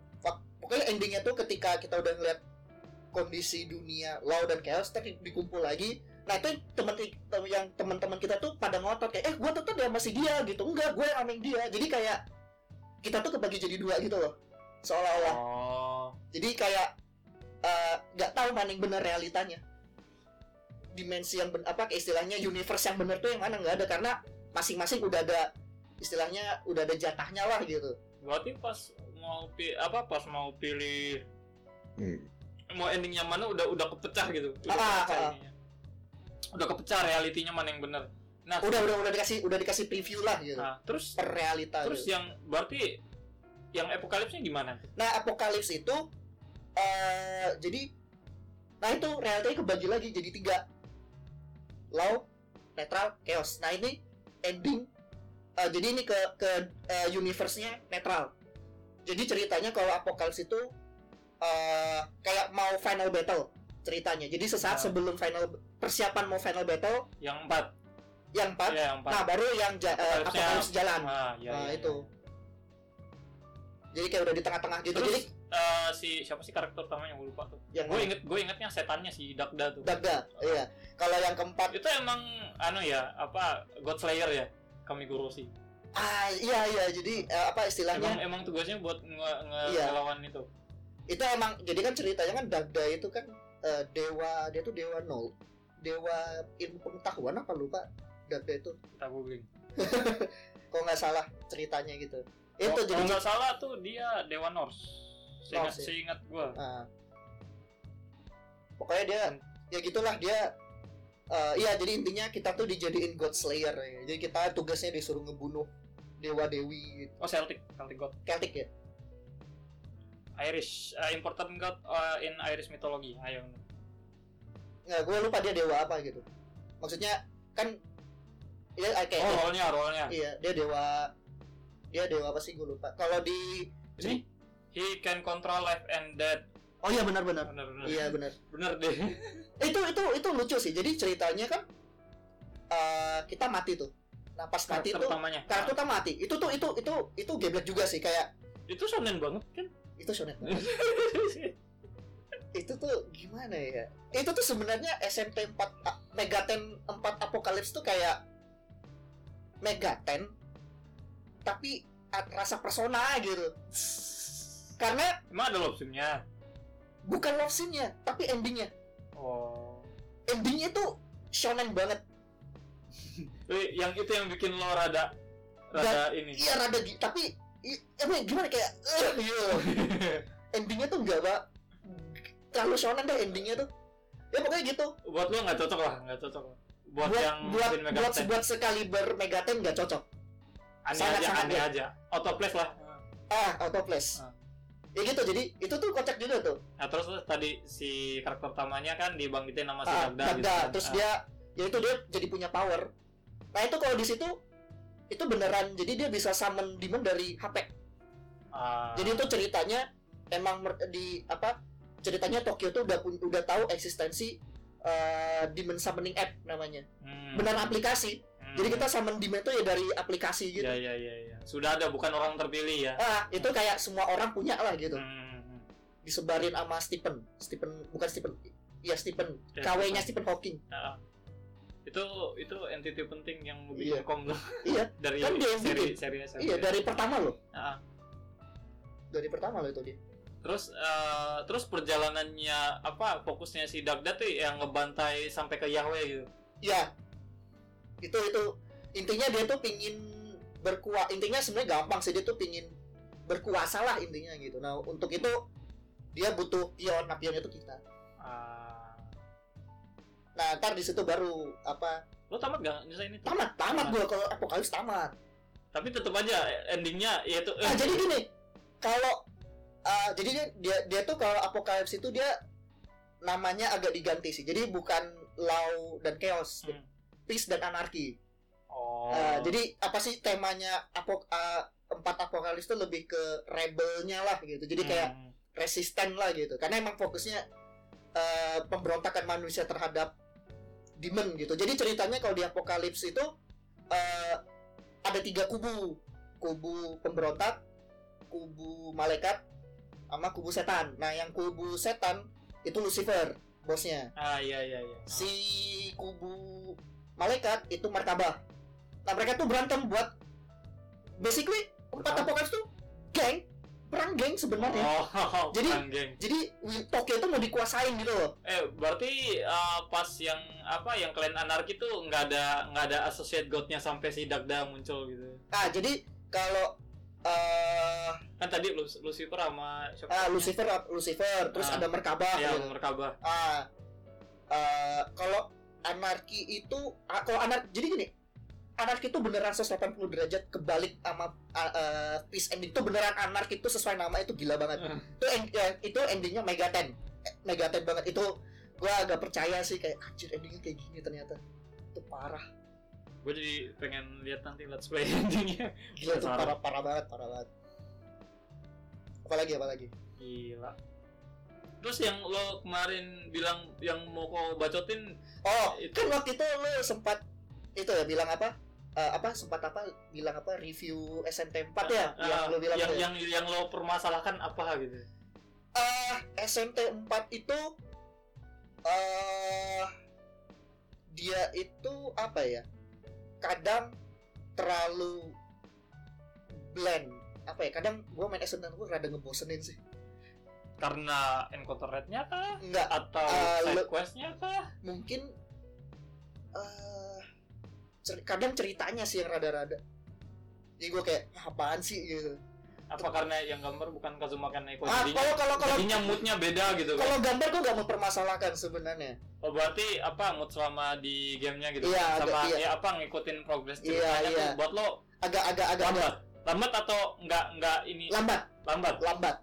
pokoknya endingnya tuh ketika kita udah ngeliat kondisi dunia law dan chaos ntar di- dikumpul lagi. Nah itu teman tem- yang teman-teman kita tuh pada ngotot kayak eh gua tetap dia masih dia gitu. Enggak gue yang dia. Jadi kayak kita tuh kebagi jadi dua gitu loh. Seolah-olah. Oh. jadi kayak eh, nggak tahu mana yang benar realitanya. Dimensi yang ben- apa istilahnya universe yang benar tuh yang mana nggak ada. Karena masing-masing udah ada istilahnya udah ada jatahnya lah gitu. Berarti pas mau pi apa pas mau pilih mau ending yang mana udah udah kepecah gitu. Udah Ah, kepecah ah. ininya. Udah kepecah realitinya mana yang benar. Nah, udah udah udah dikasih udah dikasih preview lah gitu nah, terus per realita terus gitu. yang berarti yang apokalipsnya gimana? nah apokalips itu eh jadi nah itu realitanya kebagi lagi jadi tiga law netral chaos nah ini ending eh, jadi ini ke ke eh, universe-nya netral jadi ceritanya kalau apokalips itu eh kayak mau final battle ceritanya jadi sesaat Ah. sebelum final persiapan mau final battle Yang empat. yang empat Iya, yang empat. nah baru yang ja, eh, Apokalipsnya- apokalips jalan Ah, iya, nah iya, itu iya. jadi kayak udah di tengah-tengah gitu Terus jadi eh, si siapa sih karakter utamanya gue lupa tuh. yang Gue inget gue ingetnya setannya si Dagda tuh. Dagda, iya. Kalau yang keempat, Itu emang anu ya apa God Slayer ya Kamigoroshi. ah iya iya, jadi eh, apa Emang istilahnya? emang tugasnya buat nge, nge Iya. ngelawan itu. Itu emang, jadi kan ceritanya kan Dagda itu kan eh, dewa, dia tuh dewa nol, dewa ilmu pengetahuan apa lupa? Dagda itu, Kita googling. kalau nggak salah ceritanya gitu. Itu Oh, jadi nggak salah tuh dia Dewa Norse. Seingat, Norse, ya? seingat gue. ah. pokoknya dia, ya gitulah dia. eh, iya, jadi intinya kita tuh dijadiin God Slayer ya. Jadi kita tugasnya disuruh ngebunuh dewa dewi Oh Celtic, Celtic God. Celtic ya. Irish, uh, important god uh, in Irish mythology. Ayo. Nggak, gue lupa dia dewa apa gitu. Maksudnya kan ya kayak Oh, role-nya, role-nya. Iya, dia dewa dia dewa apa sih gue lupa. Kalau di Ini he can control life and death. Oh iya benar benar. Bener bener. Iya benar. Bener deh. itu itu itu lucu sih. Jadi ceritanya kan eh, kita mati tuh. Nah, pas mati tuh utamanya. karakter kita mati. Itu tuh itu itu itu geblek juga sih kayak itu shonen banget kan? Itu shonen. itu tuh gimana ya? Itu tuh sebenarnya SMT 4 a- Megaten 4 Apocalypse tuh kayak Megaten tapi rasa persona gitu. Karena Emang ada lobsimnya? bukan love scene-nya, tapi endingnya. Oh. Endingnya tuh shonen banget. Yang itu yang bikin lo rada rada ini. Iya rada tapi emang gimana kayak eh iya. endingnya tuh enggak pak terlalu shonen deh endingnya tuh ya pokoknya gitu Buat lo nggak cocok lah, nggak cocok. buat, buat yang buat mesin Mega buat buat sekaliber Megaten nggak cocok aneh sangat- aja sangat aneh ya. aja autoplace lah ah autoplace Ah. ya gitu jadi itu tuh kocak juga tuh nah terus tadi si karakter utamanya kan dibangkitin sama si ah, Dagda gitu Dagda. kan. terus Ah, dia ya itu dia jadi punya power nah itu kalau di situ itu beneran jadi dia bisa summon demon dari HP ah, jadi itu ceritanya emang di apa ceritanya Tokyo tuh udah pun- udah tahu eksistensi eh, demon summoning app namanya. Hmm, benar aplikasi. Hmm. jadi kita summon demon itu ya dari aplikasi gitu. Ya ya ya ya. Sudah ada bukan orang terpilih ya. Ah itu kayak semua orang punya lah gitu. Hmm, disebarin sama Stephen Stephen bukan Stephen ya Stephen Ya, KW-nya Stephen. Hawking. Ah. Itu itu entity penting yang Iya. bikin kom tuh iya dari Kan dia seri seri SMP. iya dari pertama loh Ah. dari pertama loh itu dia Terus eh, terus perjalanannya apa fokusnya si Dagda tuh yang ngebantai sampai ke Yahweh gitu. ya itu itu intinya dia tuh pingin berkuasa intinya sebenarnya gampang sih dia tuh pingin berkuasa lah intinya gitu nah untuk itu dia butuh pion nah pion itu kita Ah. Nah ntar di situ baru apa Lo tamat gak nyelesain itu? tamat tamat gua kalau apokalips tamat Tapi tetap aja endingnya yaitu eh, ah jadi gini kalau ah, jadi dia, dia dia tuh kalau apokalips itu dia namanya agak diganti sih jadi bukan law dan chaos Hmm. peace dan anarki Oh. Ah, jadi apa sih temanya apok ah, empat apokalips itu lebih ke rebelnya lah gitu jadi kayak Hmm. resisten lah gitu karena emang fokusnya eh, pemberontakan manusia terhadap demon gitu. Jadi ceritanya kalau di apokalips itu eh, ada tiga kubu. Kubu pemberontak kubu malaikat sama kubu setan. Nah yang kubu setan itu Lucifer bosnya. Ah iya iya iya. si kubu malaikat itu markabah nah mereka tuh berantem buat basically empat apokalips tuh geng perang geng sebenarnya Oh, Jadi- perang geng. jadi Tokyo itu mau dikuasain gitu loh Eh berarti eh, pas yang apa yang klan anarki tuh nggak ada nggak ada associate godnya sampai si Dagda muncul gitu. ah jadi kalau eh Kan tadi Lu- Lucifer sama siapa? ah? Lucifer Lucifer terus Ah. ada merkabah Ya, gitu. merkabah. ah eh, kalau anarki itu ah, kalau anar jadi gini anarki itu beneran 180 derajat kebalik sama ah, eh, peace ending. Itu beneran anarki itu sesuai nama itu gila banget. Hmm. itu end, ya, itu endingnya Megaten Eh, Megaten banget. Itu gua agak percaya sih kayak anjir endingnya kayak gini ternyata. Itu parah. Gue jadi pengen lihat nanti let's play endingnya. gila itu Parah. parah banget parah banget. Apalagi apalagi? Gila. Terus yang lo kemarin bilang yang mau kau bacotin oh Itu- kan waktu itu lu sempat itu ya bilang apa Eh, apa sempat apa bilang apa review SMT 4 ya Ah, yang lu bilang yang, itu ya? yang yang lo permasalahkan apa gitu? eh SMT 4 itu eh dia itu apa ya kadang terlalu blend apa ya kadang gua main SMT 4 rada ngebosenin sih Karena encounter rate-nya kah? enggak Atau Ah, side lo- quest-nya kah? mungkin eh cer- kadang ceritanya sih yang rada-rada jadi gue kayak "Ah, apaan sih gitu Apa karena yang gambar bukan Kazuma Kaneko ah jadinya, kalau kalau kalau jadinya moodnya beda gitu kan? kalau gambar gue gak mempermasalahkan sebenarnya Oh berarti apa mood selama di gamenya gitu? Iya, Sama agak- iya. ya apa ngikutin progres Iya, ceritanya iya. tuh buat lo agak-agak agak lambat? Lambat atau enggak enggak ini lambat lambat? lambat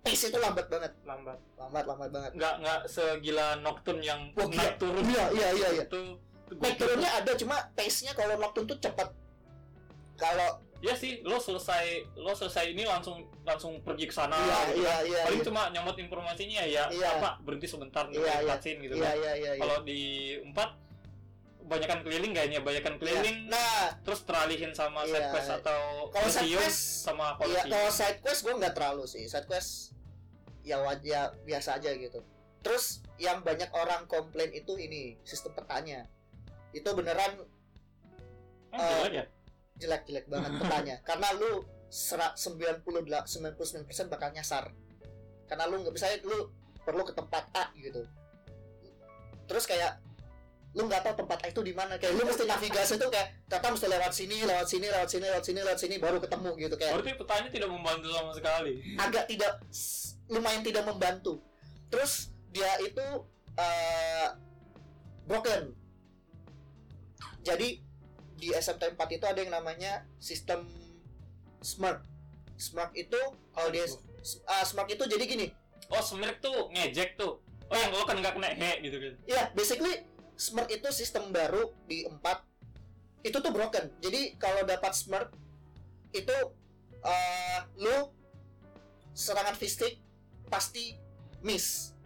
pace itu lambat banget Lambat. lambat lambat banget Enggak enggak segila Nocturne yang Wah, gila. naik turun iya iya iya iya itu itu turunnya ada cuma pace nya kalau Nocturne tuh cepet kalau Ya sih, lo selesai lo selesai ini langsung langsung pergi ke sana. iya gitu iya kan. iya Paling iya cuma nyamot informasinya ya Iya. apa berhenti sebentar nih Iya, iya. cutscene gitu iya kan. iya iya iya. Kalau di empat kebanyakan keliling kayaknya, banyakan keliling nah terus teralihin sama Iya. side quest atau Kalau side quest, sama iya polisi. kalau side quest gue nggak terlalu sih side quest ya wajah biasa aja gitu terus yang banyak orang komplain itu ini sistem petanya itu beneran Eh, jelek ya? jelek-jelek banget petanya. Karena lu serak 98 99% bakal nyasar. Karena lu nggak bisa lu perlu ke tempat A gitu. Terus kayak lu nggak tahu tempat A itu di mana. Kayak lu mesti navigasi tuh kayak ternyata mesti lewat sini lewat sini lewat sini lewat sini lewat sini baru ketemu gitu kayak. Berarti petanya tidak membantu sama sekali. agak tidak lumayan tidak membantu. Terus dia itu eh, broken jadi di SMT 4 itu ada yang namanya sistem smart smart itu kalau dia ah, smart itu jadi gini. Oh, smirk tuh ngejek tuh. Oh, yang lo kan nggak kena he gitu kan. ya basically smart itu sistem baru di 4 itu tuh broken. Jadi kalau dapat smart itu eh lu serangan fisik pasti miss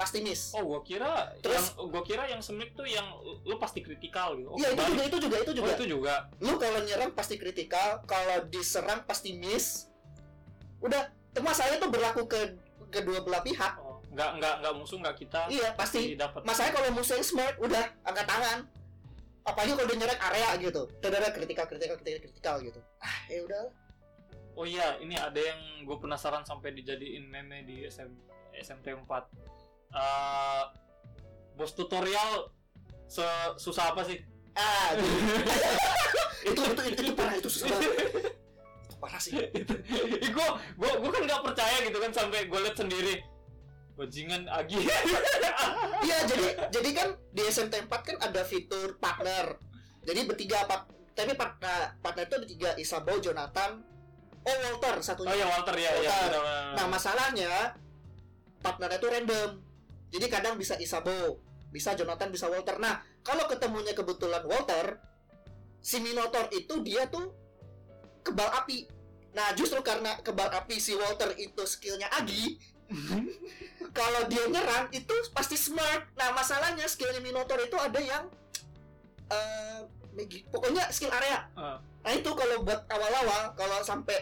pasti miss Oh, gua kira Terus- yang gua kira yang smirk tuh yang lo pasti kritikal gitu. Oh, Iya itu kebalik. juga itu juga itu Oh, juga. itu juga. Lu kalau nyerang pasti kritikal, kalau diserang pasti miss. Udah, itu masalahnya tuh berlaku ke kedua belah pihak. Oh, nggak nggak nggak musuh nggak kita Iya pasti. Masalahnya kalau musuhnya smart, udah angkat tangan. Apalagi kalau dia nyerang area gitu. Tidak kritikal, kritikal, kritikal, kritikal gitu. Ah, ya udah. Oh iya, ini ada yang gue penasaran sampai dijadiin meme di SM, SMT 4. Eh, bos tutorial susah apa sih? Ah, itu, itu, itu, itu parah, itu susah banget. Itu parah sih. gue gue gue kan nggak percaya gitu kan sampai gue liat sendiri bajingan Agi Iya, jadi jadi kan di SMT 4 kan ada fitur partner. Jadi bertiga pak tapi part- nah, partner itu ada tiga Isabel, Jonathan, oh Walter oh satunya. ya Walter ya ya Walter. Nah masalahnya partnernya itu random. Jadi kadang bisa Isabo, bisa Jonathan, bisa Walter. Nah kalau ketemunya kebetulan Walter, si Minotaur itu dia tuh kebal api. Nah justru karena kebal api si Walter itu skillnya Agi, kalau dia nyerang itu pasti smart. Nah masalahnya skillnya Minotaur itu ada yang eh megi- pokoknya skill area. Ah. Nah itu kalau buat awal-awal kalau sampai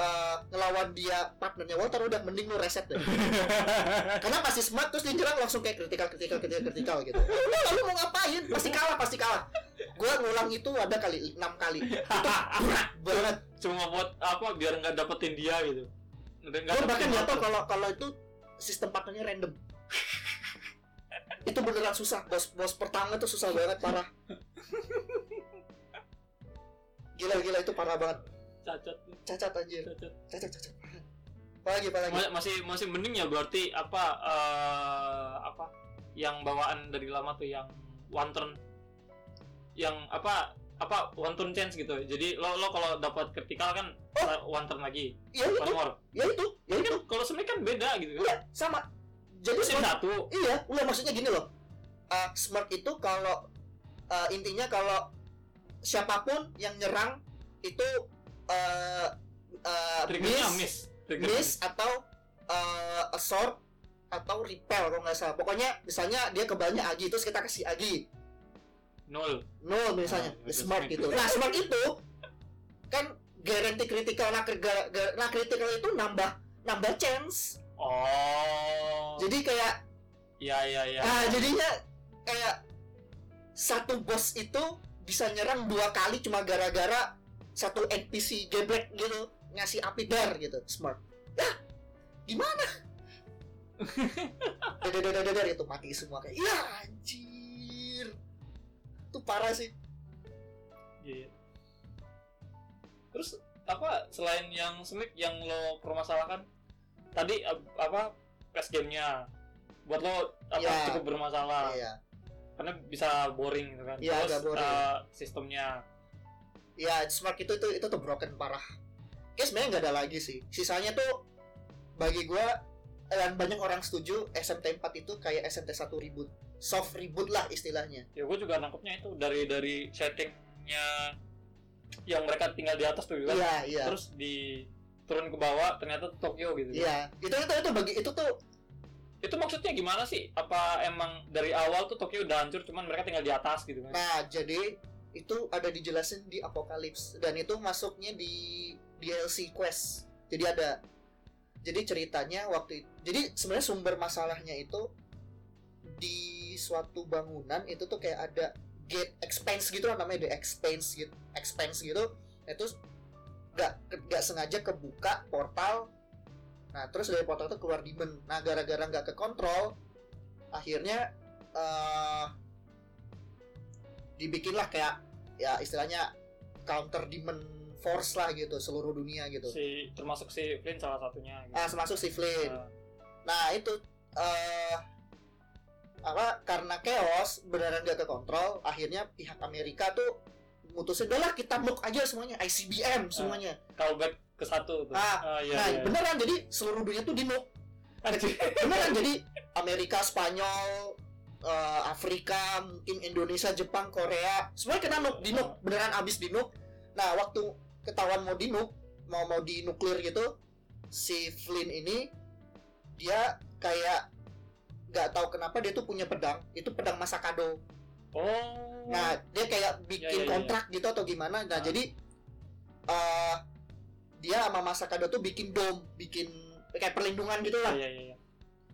eh, ngelawan dia partnernya Walter udah mending lu reset deh. Karena pasti smart terus dia nyerang langsung kayak kritikal kritikal kritikal kritikal gitu. Udah lalu mau ngapain? Pasti kalah pasti kalah. Gua ngulang itu ada kali enam kali. Itu berat banget. cuma buat apa biar nggak dapetin dia gitu Gue bahkan nggak tahu Walter. kalau kalau itu sistem partnernya random. itu beneran susah. Bos bos pertama tuh susah banget parah. Gila gila itu parah banget. Cacat Cacat anjir. cacat Cacat cacat. Apalagi apalagi. Ma- masih masih mending ya berarti apa eh, apa yang bawaan dari lama tuh yang one turn yang apa apa one turn chance gitu jadi lo lo kalau dapat kritikal kan Oh. one turn lagi Iya itu, one more ya itu, ya Ini itu. kan kalau sebenarnya kan beda gitu kan Iya, sama. Jadi smart, satu iya, enggak maksudnya gini loh. Uh, smart itu kalau uh, intinya kalau siapa pun yang nyerang itu uh, uh, miss, miss. Atau uh, assault atau repel kalau nggak salah. Pokoknya misalnya dia kebalnya Agi terus kita kasih Agi. Nol. Nol misalnya. Ah, itu smart gitu. Nah smart itu kan guarantee critical nah, nah critical itu nambah nambah chance. oh. Jadi kayak iya iya iya. Ah, jadinya kayak satu bos itu bisa nyerang dua kali cuma gara-gara satu NPC geblek gitu ngasih api dar gitu smart. Ya, gimana? Dadar itu mati semua kayak ya anjir. Itu parah sih. Iya. Terus apa selain yang Smith yang lo permasalahkan tadi ap- apa PS gamenya buat lo apa Iya. cukup bermasalah Iya. karena bisa boring gitu kan. Iya, Terus agak boring. eh, sistemnya Ya, smart itu itu itu tuh broken parah. Kayak sebenarnya nggak ada lagi sih. Sisanya tuh bagi gua dan banyak orang setuju SMT 4 itu kayak SMT 1 reboot. Soft reboot lah istilahnya. ya gue juga nangkepnya itu dari dari settingnya yang mereka tinggal di atas tuh kan. Iya, iya. Terus di turun ke bawah ternyata Tokyo gitu. Iya, itu itu itu bagi itu tuh Itu maksudnya gimana sih? Apa emang dari awal tuh Tokyo udah hancur cuman mereka tinggal di atas gitu kan? nah jadi itu ada dijelasin di Apocalypse dan itu masuknya di DLC Quest. Jadi ada. Jadi ceritanya waktu itu, jadi sebenarnya sumber masalahnya itu di suatu bangunan itu tuh kayak ada gate expanse gitu lah namanya the expanse gitu expanse gitu. Nah, itu nggak nggak sengaja kebuka portal. Nah terus dari portal itu keluar demon. Nah gara-gara nggak kekontrol akhirnya eh dibikinlah kayak ya istilahnya counter demon force lah gitu seluruh dunia gitu. Si termasuk si Flynn salah satunya gitu. ah termasuk si Flynn. Eh, Nah itu eh apa karena chaos beneran gak kekontrol akhirnya pihak Amerika tuh mutusin udahlah kita nuke aja semuanya ICBM semuanya. Callback ke satu tuh. Ah, Ah, iya, nah iya. beneran jadi seluruh dunia tuh di Anjir. beneran jadi Amerika Spanyol eh, Afrika mungkin Indonesia Jepang Korea. Semuanya kena nuke di nuke beneran abis di nuke nah waktu ketahuan mau di nuke mau mau di nuklir gitu si Flynn ini dia kayak nggak tahu kenapa dia tuh punya pedang. Itu pedang masa kado oh. Nah dia kayak bikin Ya, ya, ya, kontrak gitu atau gimana. Nah Ah. jadi eh dia sama masa kado tuh bikin dom bikin kayak perlindungan gitu lah. Iya iya iya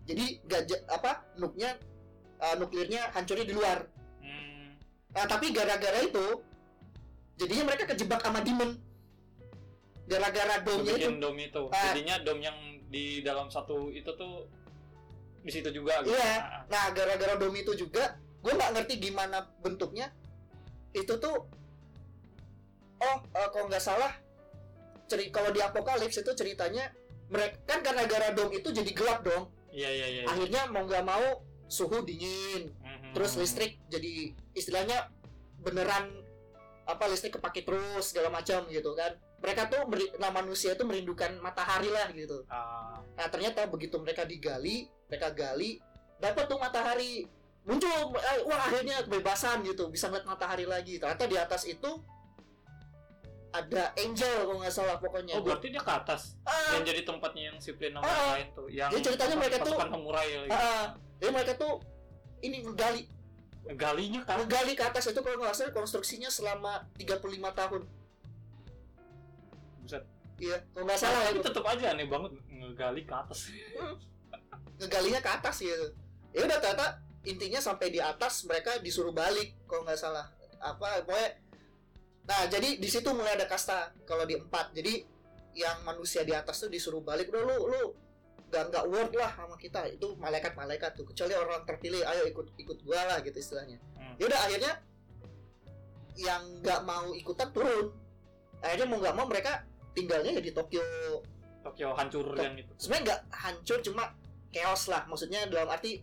jadi gajah apa nuknya eh, nuklirnya hancurnya di luar Hmm. nah tapi gara-gara itu jadinya mereka kejebak sama demon gara-gara domnya itu dom itu Ah. jadinya dom yang di dalam satu itu tuh di situ juga gitu Iya. Ah, ah. nah gara-gara dom itu juga gue nggak ngerti gimana bentuknya itu tuh oh eh, kalau nggak salah ceri kalau di apokalips itu ceritanya mereka kan gara-gara dom itu jadi gelap dong iya iya iya akhirnya mau nggak mau suhu dingin Mhm. terus listrik jadi istilahnya beneran apa listrik kepake terus segala macam gitu kan. Mereka tuh nah manusia itu merindukan matahari lah gitu. Ah, nah ternyata begitu mereka digali mereka gali dapat tuh matahari. Muncul eh, wah akhirnya kebebasan gitu bisa ngeliat matahari lagi. Ternyata di atas itu ada angel kalau nggak salah pokoknya. Oh berarti dia ke atas? Ah, yang jadi tempatnya yang sipil nama Ah. yang lain tuh yang Jadi ceritanya mereka tuh- pasukan samurai gitu. Jadi mereka tuh ini ngegali galinya? Kan ngegali ke atas itu kalau nggak salah konstruksinya selama 35 tahun. Buset. iya kalau nggak salah tapi itu tetap aja aneh banget ngegali ke atas. Ngegalinya ke atas gitu ya udah ternyata intinya sampai di atas mereka disuruh balik kalau nggak salah. Apa pokoknya. Nah jadi di situ mulai ada kasta kalau di empat. Jadi yang manusia di atas tuh disuruh balik. Udah lu lu gak nggak worth lah sama kita. Itu malaikat malaikat tuh. Kecuali orang terpilih ayo ikut ikut gua lah gitu istilahnya. Hmm. ya udah akhirnya yang nggak mau ikutan turun. Akhirnya mau nggak mau mereka tinggalnya ya di Tokyo. Tokyo hancur Tok- yang itu. sebenarnya nggak hancur cuma chaos lah. Maksudnya dalam arti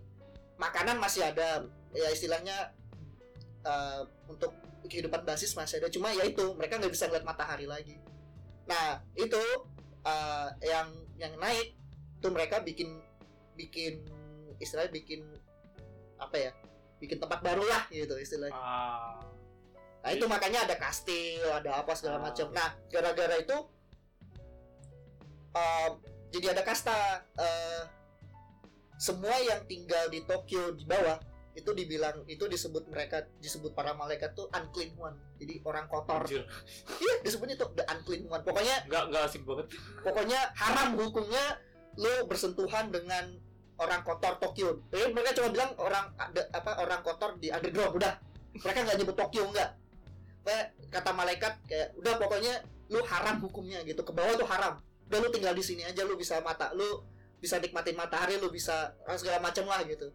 makanan masih ada. Ya istilahnya eh, untuk kehidupan basis masih ada. Cuma ya itu mereka nggak bisa ngeliat matahari lagi. Nah itu eh, yang yang naik tuh mereka bikin bikin istilahnya bikin apa ya bikin tempat baru lah gitu istilahnya ah Nah itu makanya ada kastil, ada apa segala Ah. macam. Nah gara-gara itu um, jadi ada kasta. eh, semua yang tinggal di Tokyo di bawah itu dibilang itu disebut mereka disebut para malaikat tuh unclean one. Jadi orang kotor. Iya disebutnya tuh the unclean one. Pokoknya nggak nggak asik banget pokoknya haram hukumnya lo bersentuhan dengan orang kotor Tokyo. Jadi mereka cuma bilang orang ada apa orang kotor di underground udah. Mereka nggak nyebut Tokyo nggak. Kayak kata malaikat kayak udah pokoknya lu haram hukumnya gitu. Ke bawah tuh haram. Udah lu tinggal di sini aja lu bisa mata lu bisa nikmatin matahari lu bisa ah, segala macam lah gitu.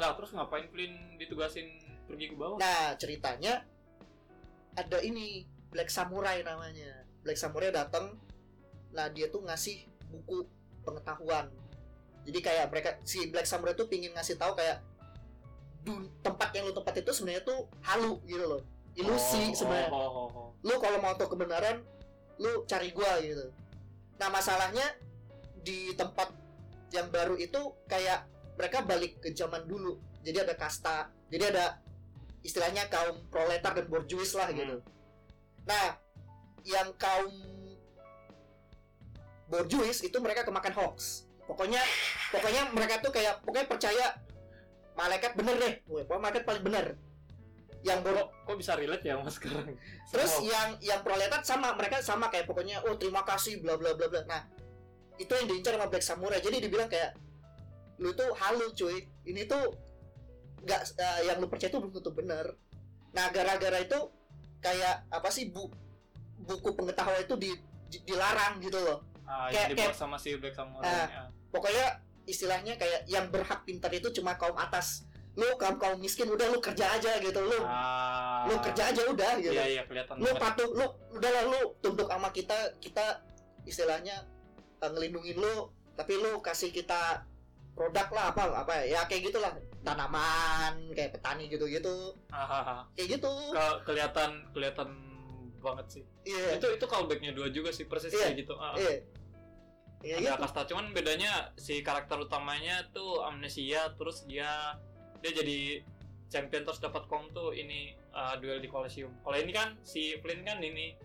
lah terus ngapain Flynn ditugasin pergi ke bawah Nah ceritanya ada ini Black Samurai namanya. Black Samurai datang, nah dia tuh ngasih buku pengetahuan. Jadi kayak mereka si Black Samurai tuh pingin ngasih tahu kayak tempat yang lu tempat itu sebenarnya tuh halu gitu loh, ilusi Oh, sebenarnya. oh, oh, oh. Lu kalau mau tahu kebenaran, lu cari gua gitu. Nah masalahnya di tempat yang baru itu kayak mereka balik ke zaman dulu. Jadi ada kasta, jadi ada istilahnya kaum proletar dan borjuis lah gitu. Nah, yang kaum borjuis itu mereka kemakan hoax. Pokoknya pokoknya mereka tuh kayak pokoknya percaya malaikat bener deh. Pokoknya malaikat paling bener. Yang bor kok bisa relate ya mas sekarang Terus Oh, yang yang proletar sama mereka sama kayak pokoknya oh terima kasih bla bla bla bla. Nah, itu yang diincar sama Black Samurai. Jadi dibilang kayak lu tuh halu cuy. Ini tuh nggak eh, yang lu percaya itu belum tentu bener. Nah, gara-gara itu kayak apa sih bu buku pengetahuan itu di, di- dilarang gitu loh. Ah, kayak- yang dibuat sama si Black Samurai ya. Pokoknya istilahnya kayak yang berhak pintar itu cuma kaum atas. Lu kaum kaum miskin udah lu kerja aja gitu. Lu ah lu kerja aja udah gitu. iya iya kelihatan lu banget. patuh lu udah lah lu tunduk sama kita kita istilahnya eh, ngelindungin lu tapi lu kasih kita produk lah apa apa ya kayak gitulah tanaman kayak petani gitu-gitu Hahaha. kayak gitu Ke- kelihatan kelihatan banget sih iya itu itu callbacknya dua juga sih persis Iya. kayak gitu Ah, iya iya ada gitu kasta cuman bedanya si karakter utamanya tuh amnesia terus dia dia jadi champion terus dapat kom tuh ini uh, duel di Colosseum kalau ini kan si Flynn kan ini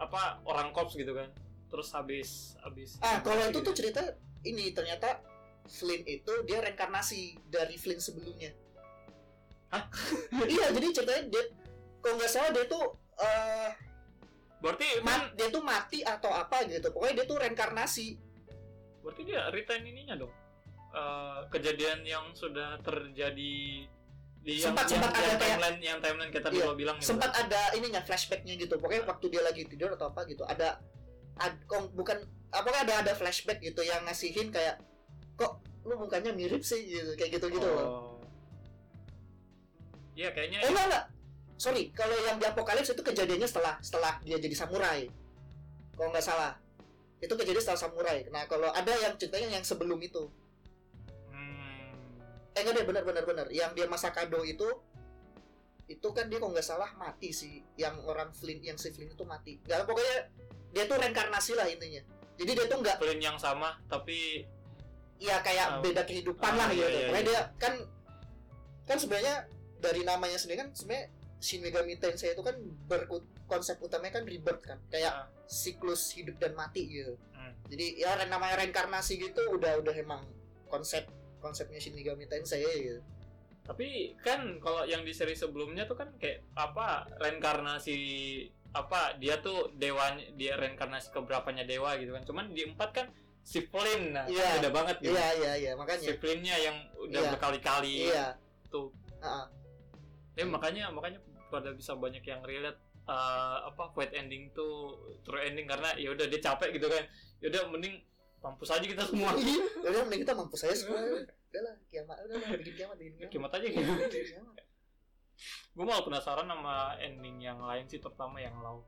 apa orang korps gitu kan. Terus habis habis ah kalau itu gitu. tuh cerita ini ternyata Flynn itu dia reinkarnasi dari Flynn sebelumnya. Hah? iya jadi ceritanya dia kalau nggak salah dia tuh eh berarti mat, dia tuh mati atau apa gitu. Pokoknya dia tuh reinkarnasi berarti dia retain ininya dong. Eh, kejadian yang sudah terjadi di yang, Sempat- yang, sempat ada yang kayak- timeline yang timeline kita Iya, lo bilang gitu. sempat ada ininya flashbacknya gitu. Pokoknya waktu dia lagi tidur atau apa gitu ada ad, kok bukan apakah ada ada flashback gitu yang ngasihin kayak kok lu mukanya mirip sih? Gitu kayak gitu gitu Oh. Iya kayaknya eh enggak enggak. Sorry kalau yang di apokalips itu kejadiannya setelah setelah dia jadi samurai. Kalau nggak salah itu kejadian setelah samurai. Nah kalau ada yang ceritanya yang sebelum itu. Hmm, eh enggak deh benar benar benar. Yang dia masa kado itu itu kan dia kalau nggak salah mati sih. Yang orang Flynn yang si Flynn itu mati. Nggak pokoknya dia tuh reinkarnasi lah intinya. Jadi dia tuh nggak Flynn yang sama tapi ya kayak beda kehidupan Ah, lah iya, gitu. iya, pokoknya iya. dia kan kan sebenarnya dari namanya sendiri kan sebenarnya Shin Megami Tensei itu kan berkonsep utamanya kan rebirth kan kayak Ah. siklus hidup dan mati gitu Hmm. jadi ya namanya reinkarnasi gitu udah udah emang konsep konsepnya Shin Megami Tensei gitu tapi kan kalau yang di seri sebelumnya tuh kan kayak apa reinkarnasi apa dia tuh dewanya dia reinkarnasi keberapanya dewa gitu kan cuman di empat kan si Flynn nah kan Iya. beda banget gitu iya iya iya si makanya yang udah Iya. berkali-kali iya tuh Ah, ah. ya makanya makanya pada bisa banyak yang relate eh, apa fight ending tuh true ending karena ya udah dia capek gitu kan. Ya udah mending mampus aja kita semua. Iya, udah mending kita mampus saya semua. Udah lah kiamat udah lah bikin kiamat bikin kiamat. Kiamat aja gitu kiamat. gue malah penasaran sama ending yang lain sih terutama yang low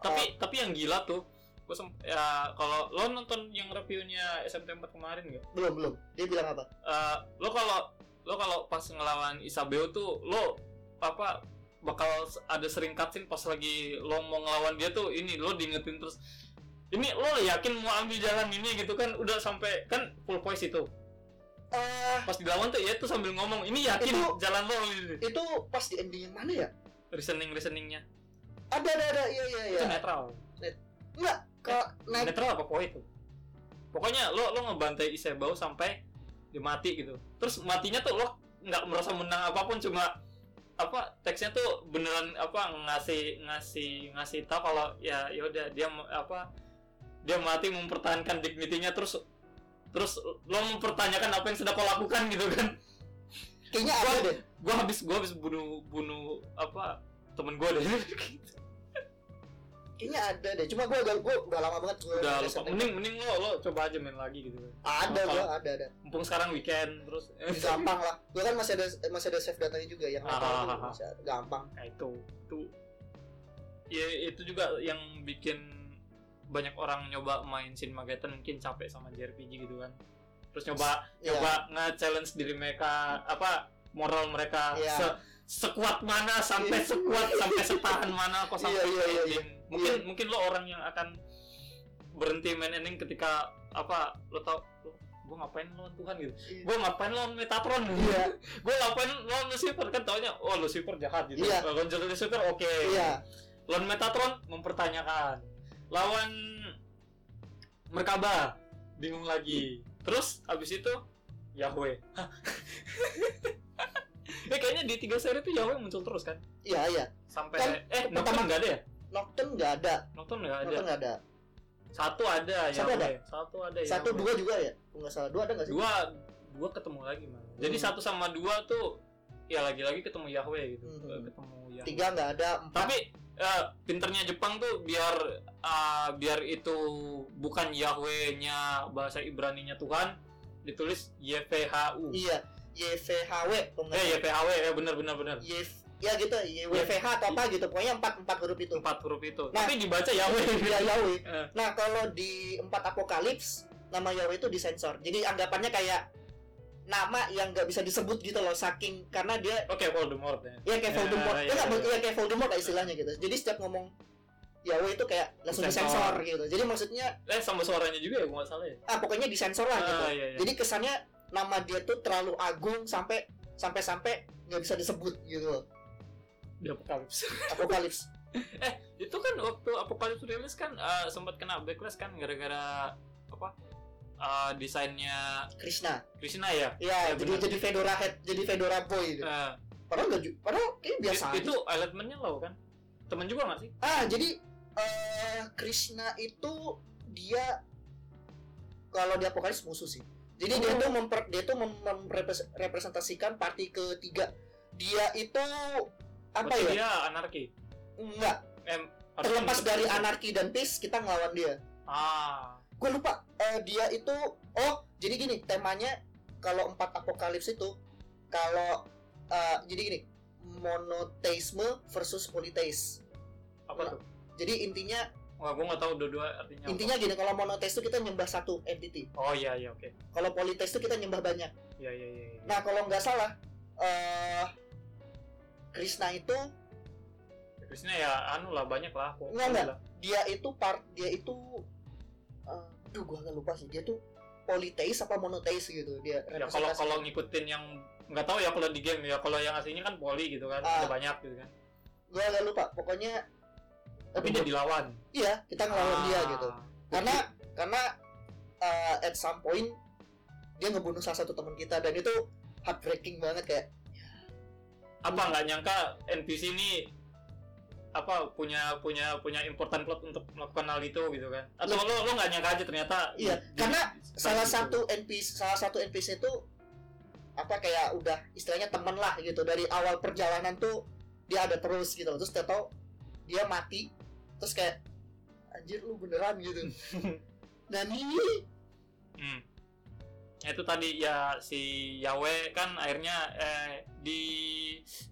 tapi tapi yang gila tuh gue ya kalau lo nonton yang reviewnya SMT 4 kemarin gak? belum belum. Dia bilang apa? Eh, lo kalau lo kalau pas ngelawan Isabel tuh lo apa bakal ada sering cutscene pas lagi lo mau ngelawan dia tuh ini lo diingetin terus ini lo yakin mau ambil jalan ini? gitu kan udah sampai kan full voice itu. Eh pas dilawan tuh ya tuh sambil ngomong ini yakin Itu- jalan lo gitu. itu pas di ending yang mana ya? Reasoning reasoningnya. Ada ada ada iya iya iya. Itu netral. Enggak ke naik netral apa poin itu pokoknya lo lo ngebantai Isebau sampai dia mati gitu. Terus matinya tuh lo nggak merasa menang apa pun cuma apa teksnya tuh beneran apa ngasih ngasih ngasih tau kalau ya yaudah dia apa dia mati mempertahankan dignitinya terus terus lo mempertanyakan apa yang sudah kau lakukan gitu kan. Kayaknya ada deh. gua habis gua habis bunuh bunuh apa temen gua deh kayaknya ada deh cuma gue agak gue udah lama banget gue udah lupa. mending mending lo lo coba aja main lagi gitu kan ada gue ada ada mumpung sekarang weekend terus gampang lah gue kan masih ada masih ada save datanya juga yang Ah, ah, ah, ah. gampang Nah itu itu ya itu juga yang bikin banyak orang nyoba main Shin Mageddon mungkin capek sama JRPG gitu kan terus nyoba Iya. nyoba nge-challenge diri mereka apa moral mereka Iya. se- sekuat mana sampai sekuat sampai setahan mana kok sampai Iya, iya, iya, ending. Mungkin mungkin lo orang yang akan berhenti main ending ketika apa lo tau lo gue ngapain lawan Tuhan gitu? Iya. gue ngapain lawan Metatron iya. Gue ngapain lawan Lucifer? Kan taunya oh Lucifer jahat gitu. Iya. lawan Lucifer oke. Iya. Lawan Metatron mempertanyakan. Lawan Merkaba bingung lagi. Terus abis itu Yahweh. Eh kayaknya di tiga seri itu Yahweh muncul terus kan? Iya iya. Sampai Kan eh pertama- Nocturne nggak ada ya Nocturne nggak ada. Nocturne nggak ada. Nocturne nggak ada. Satu ada Satu Yahweh satu ada satu Yahweh. dua juga ya? Kalau nggak salah. Dua ada nggak sih? Dua dua ketemu lagi mah jadi Hmm. satu sama dua tuh ya lagi-lagi ketemu Yahweh gitu. Hmm. ketemu Yahweh. Tiga nggak ada empat. Tapi eh, pinternya Jepang tuh biar eh, biar itu bukan Yahweh-nya bahasa Ibrani-nya Tuhan ditulis YVHU iya YVHW eh. YPHW ya benar benar benar. YV ya gitu YVH atau apa gitu pokoknya empat empat huruf itu empat huruf itu Nah. tapi dibaca Yahweh ya Yahweh Eh, nah kalau di empat apokalips nama Yahweh itu disensor jadi anggapannya kayak nama yang nggak bisa disebut gitu loh saking karena dia Oke, Voldemort ya. ya kayak Ya, Voldemort ya, ya, nggak, ya. ya kayak Voldemort lah istilahnya gitu jadi setiap ngomong Yahweh itu kayak langsung Disensor. disensor gitu jadi maksudnya Eh sama suaranya juga ya, gue nggak salah ya. ah pokoknya disensor lah gitu Ah, iya, iya. jadi kesannya nama dia tuh terlalu agung sampai sampai sampai nggak bisa disebut gitu Di Apokalips. apokalips itu kan waktu Apokalips rilis kan eh, sempat kena backlash kan gara-gara apa? eh, desainnya Krishna Krishna ya. ya, Ya, jadi benar. jadi fedora head jadi fedora boy gitu. Eh, padahal nggak ju- padahal kayak biasa it- aja. itu elemennya lo kan. Temen juga nggak sih? ah jadi eh Krishna itu dia kalau di apokalips musuh sih jadi dia Oh. tuh memper, dia tuh mem- merepresentasikan party ketiga dia itu apa ya dia anarki. enggak Em, terlepas menurut- dari anarki dan peace kita ngelawan dia Ah, gue lupa eh, dia itu oh jadi gini temanya kalau empat apokalips itu kalau eh, jadi gini monoteisme versus polytheisme apa tuh? jadi intinya Wah, gue nggak tahu dua-dua artinya. apa. intinya gini kalau monoteis itu kita nyembah satu entity Oh iya iya oke. kalau polytheis itu kita nyembah banyak Iya iya iya. iya. nah kalau nggak salah eh Krishna itu Krishna ya anu lah banyak lah. kok. Enggak, enggak. Dia itu part dia itu eh duh gua agak lupa sih dia tuh polytheis apa monoteis gitu dia Ya kalau kalau ngikutin yang nggak tahu ya kalau di game ya kalau yang aslinya kan poli gitu kan Ah. ada banyak gitu kan. gua agak lupa pokoknya Tapi dia dilawan. iya kita ngelawan dia Ah. gitu karena karena uh, at some point dia ngebunuh salah satu teman kita dan itu heartbreaking banget kayak apa nggak nyangka NPC ini apa punya punya punya important plot untuk melakukan hal itu gitu kan atau Iya. lo lo nggak nyangka aja ternyata Iya, di- karena di- salah gitu. satu NPC salah satu NPC itu apa kayak udah istilahnya temen lah gitu dari awal perjalanan tuh dia ada terus gitu terus dia tahu dia mati terus kayak anjir lu beneran gitu dan ini Hmm. Ya, itu tadi ya si Yawe kan akhirnya eh, di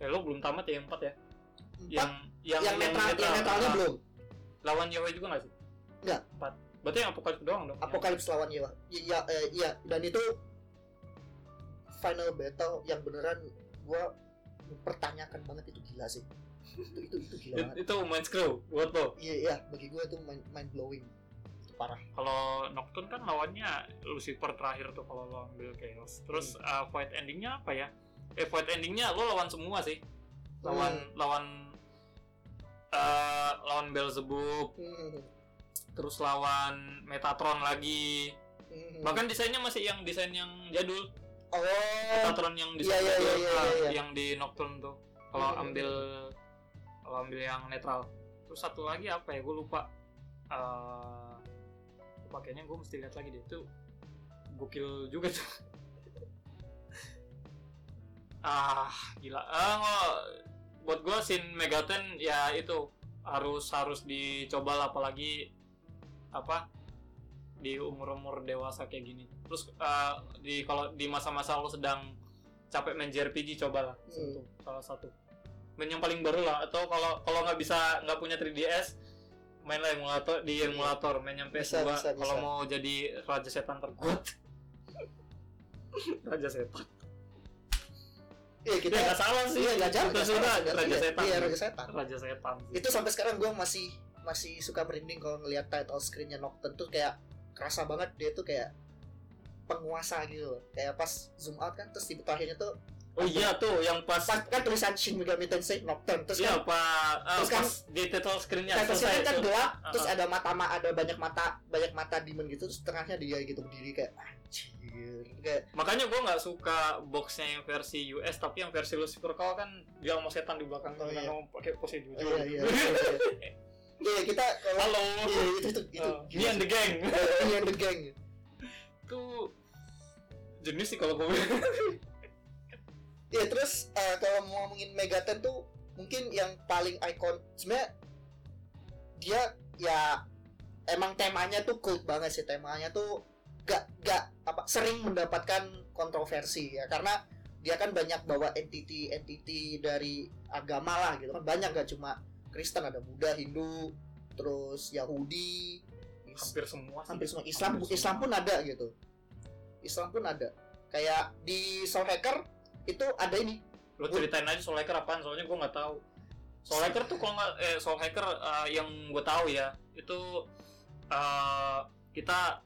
eh, lo belum tamat ya yang empat ya? Empat? Yang yang, netral yang netralnya Ah, belum? Lawan Yawe juga nggak sih? Nggak. empat. Berarti yang apokalips doang dong? Apokalips lawan Yewa iya eh, iya. Dan itu final battle yang beneran gua mempertanyakan banget itu gila sih. Itu itu itu gila banget. Itu main screw buat lo? Iya iya. Bagi gua itu mind, mind blowing parah. Kalau Nocturne kan lawannya Lucifer terakhir tuh kalau lo ambil chaos. Terus uh, fight endingnya apa ya? Eh fight endingnya lo lawan semua sih. Lawan Hmm. lawan uh, lawan Beelzebub Hmm. terus lawan Metatron lagi. Hmm. bahkan desainnya masih yang desain yang jadul. Oh. Metatron yang desain iya, iya, jadul iya, ah, iya, iya. yang di Nocturne tuh. Kalau Hmm. ambil kalau ambil yang netral. Terus satu lagi apa ya? Gue lupa. Eh lupa kayaknya gue mesti lihat lagi deh itu gokil juga tuh ah gila ah nggak. buat gue sin Megaten ya itu harus harus dicoba lah, apalagi apa di umur-umur dewasa kayak gini. Terus eh, di kalau di masa-masa lo sedang capek main JRPG cobalah Hmm. itu salah satu. Main yang paling baru lah atau kalau kalau nggak bisa nggak punya 3DS mainlah emulator di emulator main yang Bisa, PS2 bisa, kalau bisa. mau jadi raja setan terkuat. raja setan. iya kita Ya nggak salah sih. iya nggak jauh sudah raja setan. iya raja setan Raja setan. sih. itu sampai sekarang gue masih masih suka merinding kalau ngelihat title screennya Nocturne tuh kayak kerasa banget dia tuh kayak penguasa gitu kayak pas zoom out kan terus di terakhirnya tuh Oh iya tuh yang pas pas kan tulisan Shin Megami Tensei Nocturne terus Iya kan pak, ah, terus kan- di title screennya selesai kan tuh. gelap Ah, terus ah. ada mata ma ada banyak mata banyak mata demon gitu terus tengahnya dia gitu berdiri kayak anjir kayak Makanya gue nggak suka boxnya yang versi US, tapi yang versi Lucifer kau kan dia sama setan di belakang Oh, kan iya. mau pakai pose jujur. iya iya iya Iya, kita kalau Halo. iya itu itu itu Oh, me and the gang. Me and the gang Itu jenis sih kalau gue. Iya terus eh, kalau mau ngomongin Megaten tuh mungkin yang paling ikon sebenarnya dia ya emang temanya tuh cult banget sih. Temanya tuh gak gak apa sering mendapatkan kontroversi ya. Karena dia kan banyak bawa entity entity dari agama lah gitu kan. Banyak gak cuma Kristen ada Buddha Hindu terus Yahudi hampir semua sih. hampir semua. Islam Hampir Islam semua. pun ada gitu. Islam pun ada. Kayak di Soul Hacker itu ada ini lo ceritain aja soul hacker apaan soalnya gue nggak tahu soul hacker tuh kalau nggak eh soul hacker eh, yang gue tahu ya itu eh, kita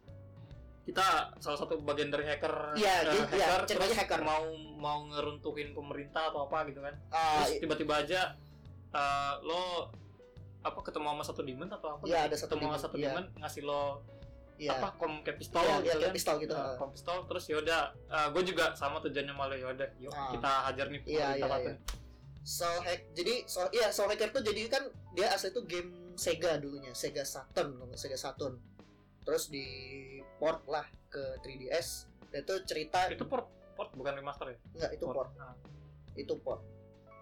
kita salah satu bagian dari hacker Iya, eh, jadi- iya, hacker, ceritanya terus hacker. mau mau ngeruntuhin pemerintah atau apa gitu kan ah, terus tiba-tiba aja eh, lo apa ketemu sama satu demon atau apa Iya, gitu? ada satu ketemu sama satu iya. demon ngasih lo iya apa kom kayak pistol iya, gitu kayak kan pistol gitu. Uh, kom pistol terus yaudah gue juga sama tujuannya malah yaudah yuk Ah. kita hajar nih iya, satu iya. nih. Soul Hack jadi Soul iya Soul Hacker tuh jadi kan dia asli itu game Sega dulunya Sega Saturn Sega Saturn terus di port lah ke 3DS dan itu cerita itu port port bukan remaster ya enggak itu port Ah. itu port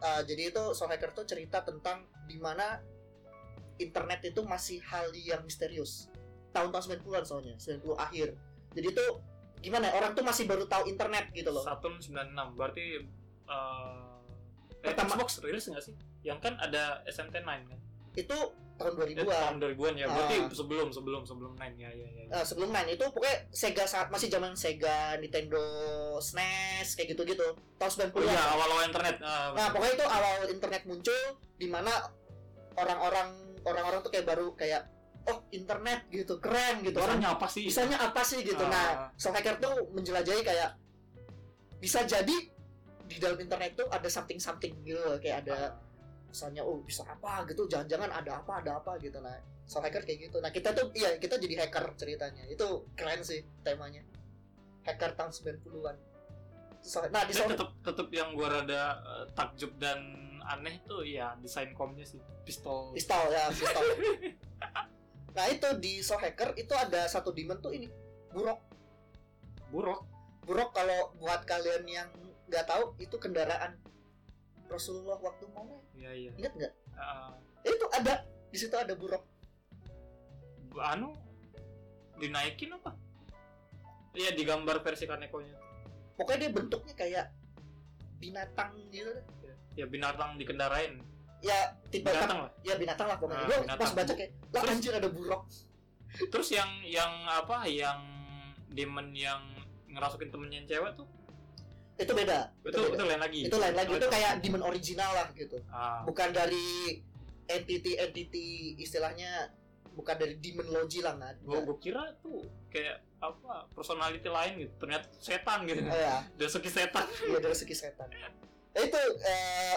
Ah, jadi itu Soul Hacker tuh cerita tentang di mana internet itu masih hal yang misterius tahun-tahun 90-an soalnya 90 akhir jadi itu gimana ya, orang tuh masih baru tahu internet gitu loh Saturn 96 berarti uh, eh, Pertama- Xbox rilis nggak sih yang kan ada SMT9 kan itu tahun Eh, 2000-an tahun 2000-an ya berarti Ah. sebelum sebelum sebelum 9 ya ya ya, ya. Eh, sebelum main itu pokoknya Sega saat masih zaman Sega, Nintendo, SNES kayak gitu-gitu. Tahun 90-an. oh iya awal-awal internet Ah, Nah, pokoknya itu awal internet muncul di mana orang-orang orang-orang tuh kayak baru kayak oh, internet gitu, keren gitu. Orang Bisanya apa sih? Bisanya apa sih gitu. Ah. Nah, Soul Hacker tuh menjelajahi kayak bisa jadi di dalam internet tuh ada something-something gitu loh. kayak ada misalnya oh bisa apa gitu jangan-jangan ada apa ada apa gitu. Nah soal hacker kayak gitu. Nah kita tuh iya kita jadi hacker ceritanya. Itu keren sih temanya. Hacker tahun 90-an So- nah di Tapi Soul tetep tetep yang gua rada eh, takjub dan aneh tuh ya desain komnya sih. Pistol. Pistol ya pistol nah itu di Soul Hacker itu ada satu demon tuh ini buruk. Buruk? Buruk kalau buat kalian yang nggak tahu itu kendaraan Rasulullah waktu mau iya iya. Ingat nggak? Ah, itu ada di situ ada buruk. Anu? Dinaikin apa? Iya digambar versi kanekonya. Pokoknya dia bentuknya kayak binatang gitu. Ya binatang dikendarain ya tipe binatang lah. ya binatang lah pokoknya. Ah, Gua binatang. pas baca kayak lah Terus- anjir ada buruk terus yang yang apa yang demon yang ngerasukin temennya yang cewek tuh? Itu beda. Itu beda. itu lain lagi. Itu lain lagi. Oh, itu kayak demon original lah gitu. Ah, bukan dari entity entity istilahnya bukan dari demon logi lah nggak gua, gua kira tuh kayak apa personality lain gitu. Ternyata setan gitu. Oh, ya Dasuki setan. Iya dari segi setan. Ya, itu eh,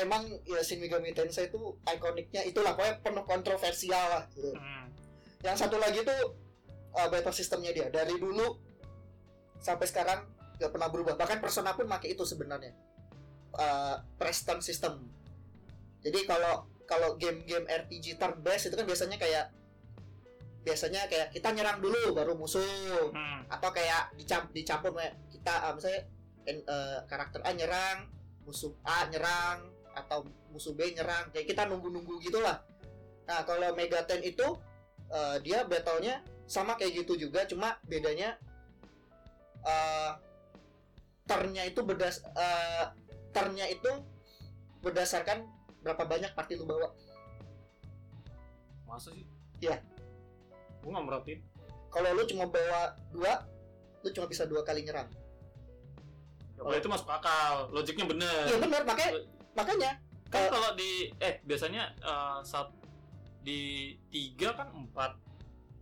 emang ya Shin Megami Tensei itu ikoniknya itulah pokoknya penuh kontroversial lah gitu. hmm. yang satu lagi tuh uh, battle sistemnya dia dari dulu sampai sekarang gak pernah berubah bahkan Persona pun pakai itu sebenarnya uh, Preston system jadi kalau kalau game-game RPG turn based itu kan biasanya kayak biasanya kayak kita nyerang dulu baru musuh Hmm. atau kayak dicamp dicampur kayak kita uh, misalnya uh, karakter A nyerang musuh A nyerang atau musuh B nyerang. Kayak kita nunggu-nunggu gitulah. Nah kalau Megaten itu uh, dia battlenya sama kayak gitu juga cuma bedanya uh, turnnya itu berdas uh, turnnya itu berdasarkan berapa banyak party lu bawa. Masa sih? Iya. gua nggak merhatiin. Kalau lu cuma bawa dua lu cuma bisa dua kali nyerang. Ya, kalau itu masuk akal. Logiknya bener. Iya benar makanya makanya kan kalau di eh biasanya eh, saat di tiga kan empat.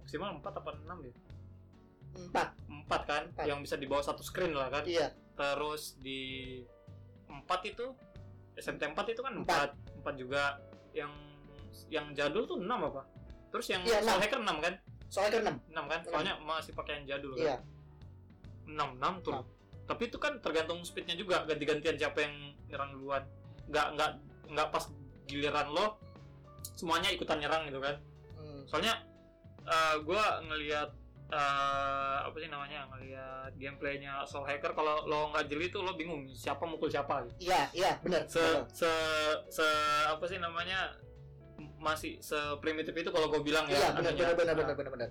Maksimal empat apa enam ya? Empat. Empat kan Empat. yang bisa dibawa satu screen lah kan. Iya. Terus di empat itu SMT 4 itu kan Empat. empat. Empat juga. Yang yang jadul tuh enam apa? Terus yang Iya, enam. Hacker enam kan? Soalnya ke enam. Enam kan? Enam. soalnya masih pakai yang jadul iya. Kan enam enam tuh. Enam. tapi itu kan tergantung speednya juga. Ganti-gantian siapa yang nyerang duluan nggak nggak nggak pas giliran lo semuanya ikutan nyerang gitu kan. Hmm. soalnya gue ngelihat eh, apa sih namanya ngelihat gameplaynya Soul Hacker kalau lo nggak jeli tuh lo bingung siapa mukul siapa gitu. iya iya benar se se se apa sih namanya masih se primitif itu kalau gue bilang ya iya benar benar benar Nah, benar benar benar.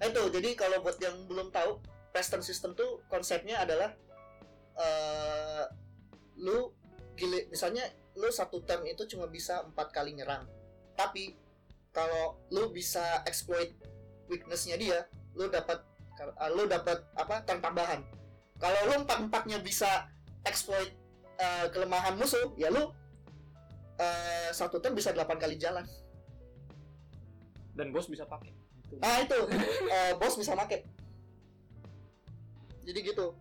Nah, itu jadi kalau buat yang belum tahu Preston system tuh konsepnya adalah eh lu gile misalnya lu satu turn itu cuma bisa empat kali nyerang. Tapi kalau lu bisa exploit weaknessnya dia lu dapat uh, lu dapat apa turn tambahan. Kalau lu empat empatnya bisa exploit eh, kelemahan musuh ya lu eh, satu turn bisa 8 kali jalan. Dan bos bisa pakai. Nah itu. Eh, bos bisa make. Jadi gitu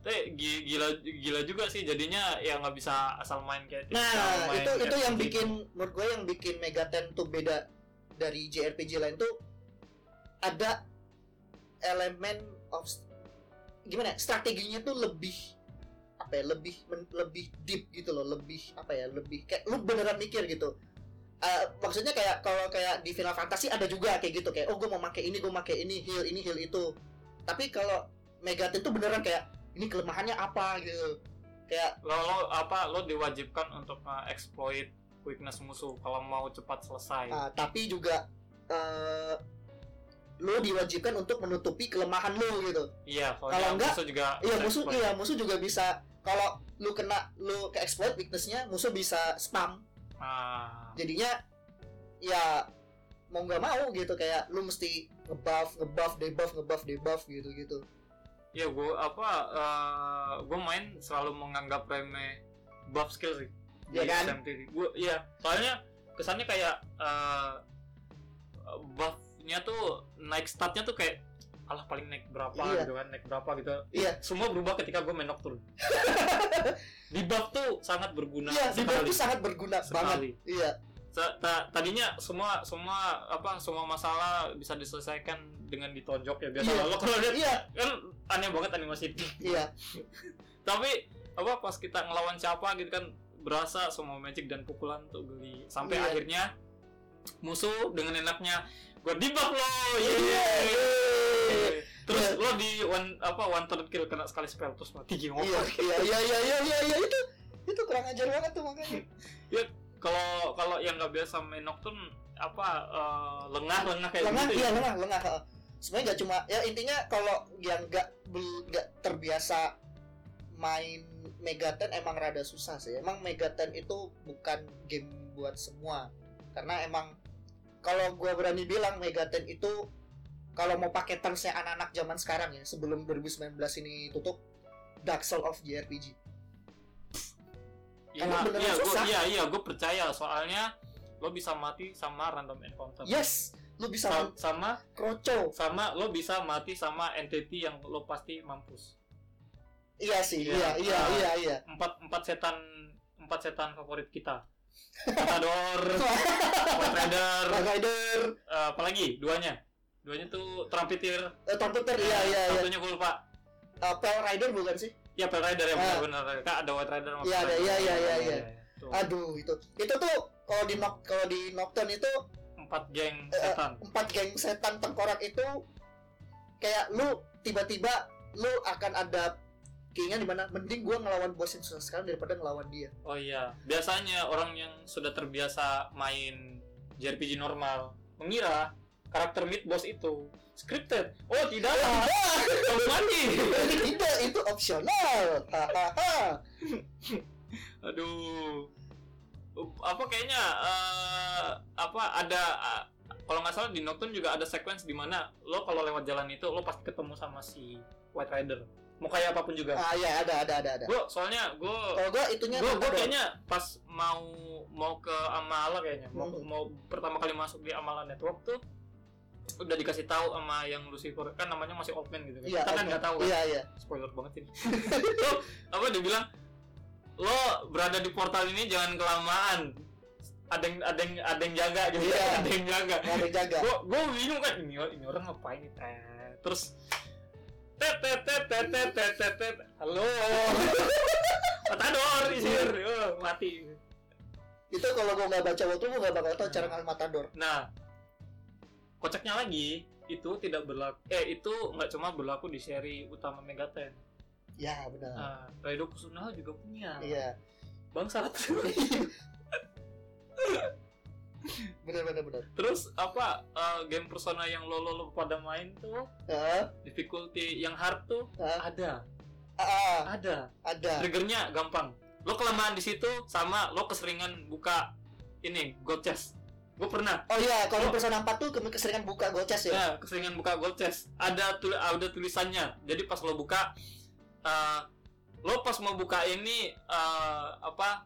Tapi gi- gila gila juga sih jadinya ya nggak bisa asal main kayak nah main itu itu yang RPG. bikin menurut gue yang bikin Megaten tuh beda dari JRPG lain tuh ada elemen of gimana ya, strateginya tuh lebih apa ya lebih men- lebih deep gitu loh lebih apa ya lebih kayak lu beneran mikir gitu Eh, maksudnya kayak kalau kayak di Final Fantasy ada juga kayak gitu kayak oh gue mau pakai ini gue pakai ini heal ini heal itu tapi kalau Megaten tuh beneran kayak ini kelemahannya apa gitu kayak lo, lo apa lo diwajibkan untuk exploit weakness musuh kalau mau cepat selesai Ah, tapi juga eh lu diwajibkan untuk menutupi kelemahan lu gitu. iya kalau enggak, musuh juga Iya musuh exploit. iya musuh juga bisa kalau lu kena lu ke exploit weaknessnya musuh bisa spam. Ah, Jadinya ya mau nggak mau gitu kayak lu mesti ngebuff ngebuff debuff ngebuff debuff gitu gitu. Ya gue apa gue main selalu menganggap remeh buff skill sih Iya kan? SMT gue iya soalnya kesannya kayak eh, buffnya tuh naik statnya tuh kayak alah paling naik berapa Iya. gitu kan naik berapa gitu Iya. semua berubah ketika gue main nocturne di buff tuh sangat berguna Iya, di sekali itu sangat berguna banget. sekali Iya. Sa- ta- tadinya semua semua apa semua masalah bisa diselesaikan dengan ditonjok ya biasa Iya. lo kalau lihat Iya, kan aneh banget animasi itu iya. tapi apa pas kita ngelawan siapa gitu kan berasa semua magic dan pukulan tuh geli sampai Iya. akhirnya musuh dengan enaknya gue debuff lo Iya. yeay. terus Iya. lo di one apa one turn kill kena sekali spell terus mati gimana Iya, iya, iya, iya, iya, iya, iya, itu itu kurang ajar banget tuh makanya. kalau kalau yang nggak biasa main nocturne apa eh, lengah lengah kayak lengah gitu iya ya lengah lengah heeh. Sebenarnya nggak cuma ya intinya kalau yang nggak nggak terbiasa main Megaten emang rada susah sih. Emang Megaten itu bukan game buat semua. Karena emang kalau gua berani bilang Megaten itu kalau mau pakai termsnya anak-anak zaman sekarang ya sebelum 2019 ini tutup Dark Soul of JRPG Iya, Emang beneran iya, susah. iya, iya, gue percaya. Soalnya lo bisa mati sama random encounter. yes lu bisa Sa- sama kroco sama lo bisa mati sama entity yang lo pasti mampus. iya sih Iya. iya iya Ah. iya iya Empat empat setan empat setan favorit kita. Matador, White Rider, eh, apalagi duanya. Duanya tuh Trumpeter. eh, Tom Peter iya iya iya Satunya gue lupa. uh, Pale Rider bukan sih? Ya Pale Rider ya Ah. benar-benar. Kak ada White Rider Iya, ada. Iya, iya, iya, iya. Aduh itu itu tuh kalau di kalau di Nocturne itu Empat geng Eh, setan. empat geng setan tengkorak itu kayak lu tiba-tiba lu akan ada keinginan di mana mending gua ngelawan bos yang susah sekarang daripada ngelawan dia. Oh iya, biasanya orang yang sudah terbiasa main JRPG normal mengira karakter mid boss itu scripted. Oh tidak, kamu mati. Tidak itu opsional. Aduh, apa kayaknya eh, apa ada eh, kalau nggak salah di Nocturne juga ada sequence di mana lo kalau lewat jalan itu lo pasti ketemu sama si White Rider. Mau kayak apa pun juga. ah ya ada ada ada ada. Gue soalnya gue Kalau gua itunya gue gue kayaknya pas mau mau ke Amala kayaknya mau Hmm. mau pertama kali masuk di Amala Network tuh udah dikasih tahu sama yang Lucifer kan namanya masih old man gitu kan Iya, kita kan nggak tahu kan Iya iya. spoiler banget ini Tuh, apa dia bilang lo berada di portal ini jangan kelamaan. Ada yang ada yang ada yang jaga gitu Iya. ada yang jaga. Ada yang jaga. gue gue bingung kan ini ini orang ngapain nih? Eh, terus tet tet tet tet tet tet tet tet. Halo. Matador isir oh, mati. Itu kalau gua nggak baca waktu gua nggak bakal tahu cara ngal matador. nah kocaknya lagi itu tidak berlaku eh itu nggak cuma berlaku di seri utama Megaten Ya benar. nah Raido Kusunaha juga punya. Iya. bangsat. Benar benar benar. terus apa eh, game persona yang lo lo, lo pada main tuh? Ah, difficulty yang hard tuh? Ah, ada. Ah, ada. Ada. triggernya gampang. Lo kelamaan di situ sama lo keseringan buka ini gold chest. Gue pernah. Oh iya, kalau Oh. Persona 4 tuh keseringan buka gold chest ya. ya keseringan buka gold chest. Ada tul ada tulisannya. Jadi pas lo buka eh, lo pas mau buka ini eh, apa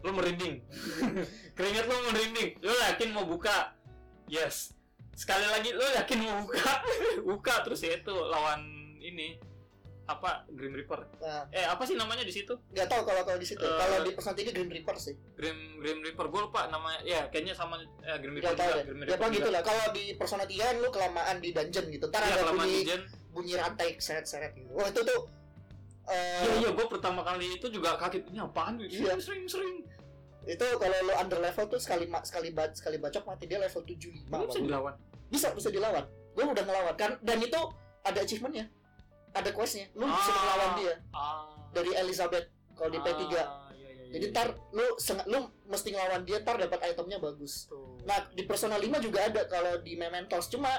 lo merinding keringet lo merinding lo yakin mau buka yes sekali lagi lo yakin mau buka buka terus ya itu lawan ini apa Grim Reaper Nah, eh apa sih namanya di situ nggak tahu kalau kalau di situ. Eh. kalau di Persona 3 Green Reaper sih. Grim Grim Reaper gue lupa namanya ya kayaknya sama eh, Grim Reaper juga deh. Grim Ya Reaper juga. gitu lah. Kalau di Persona 3 kan lu kelamaan di dungeon gitu. Ntar Iya, ada bunyi bunyi rantai seret-seret gitu. Wah itu tuh eh, Iya iya gue pertama kali itu juga kaget ini apaan? Iya. sering sering. Itu kalau lu under level tuh sekali sekali ba- sekali bacok mati dia level 75 Lu bisa dilawan? Bisa bisa dilawan. Gue udah ngelawan kan dan itu ada achievementnya ada questnya. Lu bisa Ah. ngelawan dia. Ah. Dari Elizabeth kalau di P3 Ah, iya, iya, jadi iya. tar lu lu mesti ngelawan dia tar dapat itemnya bagus. Tuh. nah di Persona 5 juga ada kalau di Mementos. Cuma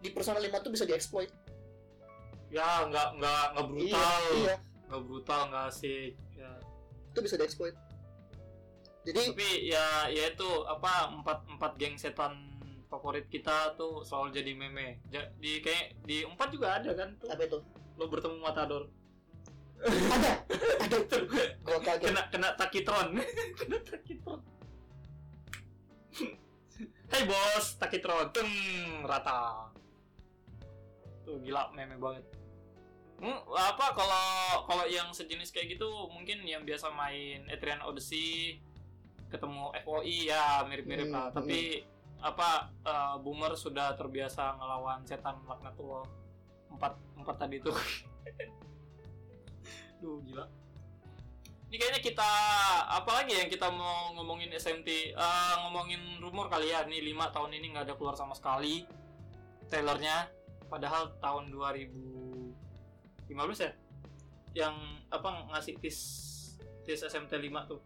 di Persona 5 tuh bisa dieksploit ya nggak nggak nggak brutal. Iya, iya. Nggak brutal nggak asik ya. itu bisa dieksploit jadi tapi ya ya itu apa empat empat geng setan favorit kita tuh selalu jadi meme. Di kayak di empat juga ada kan tuh? Apa itu? Lo bertemu Matador. Ada? Ada. Kaget kena kena takitron. Kena takitron. Hai bos, takitron, teng rata. Tuh gila meme banget. Apa kalau kalau yang sejenis kayak gitu mungkin yang biasa main Etrian Odyssey ketemu FOI ya mirip-mirip Hmm, lah. Tapi apa eh, boomer sudah terbiasa ngelawan setan laknatullah empat empat tadi tuh. Duh gila. Ini kayaknya kita apa lagi yang kita mau ngomongin SMT Eh, ngomongin rumor kali ya nih 5 tahun ini nggak ada keluar sama sekali trailernya padahal tahun 2015 ya? Yang apa ngasih tis tis SMT 5 tuh?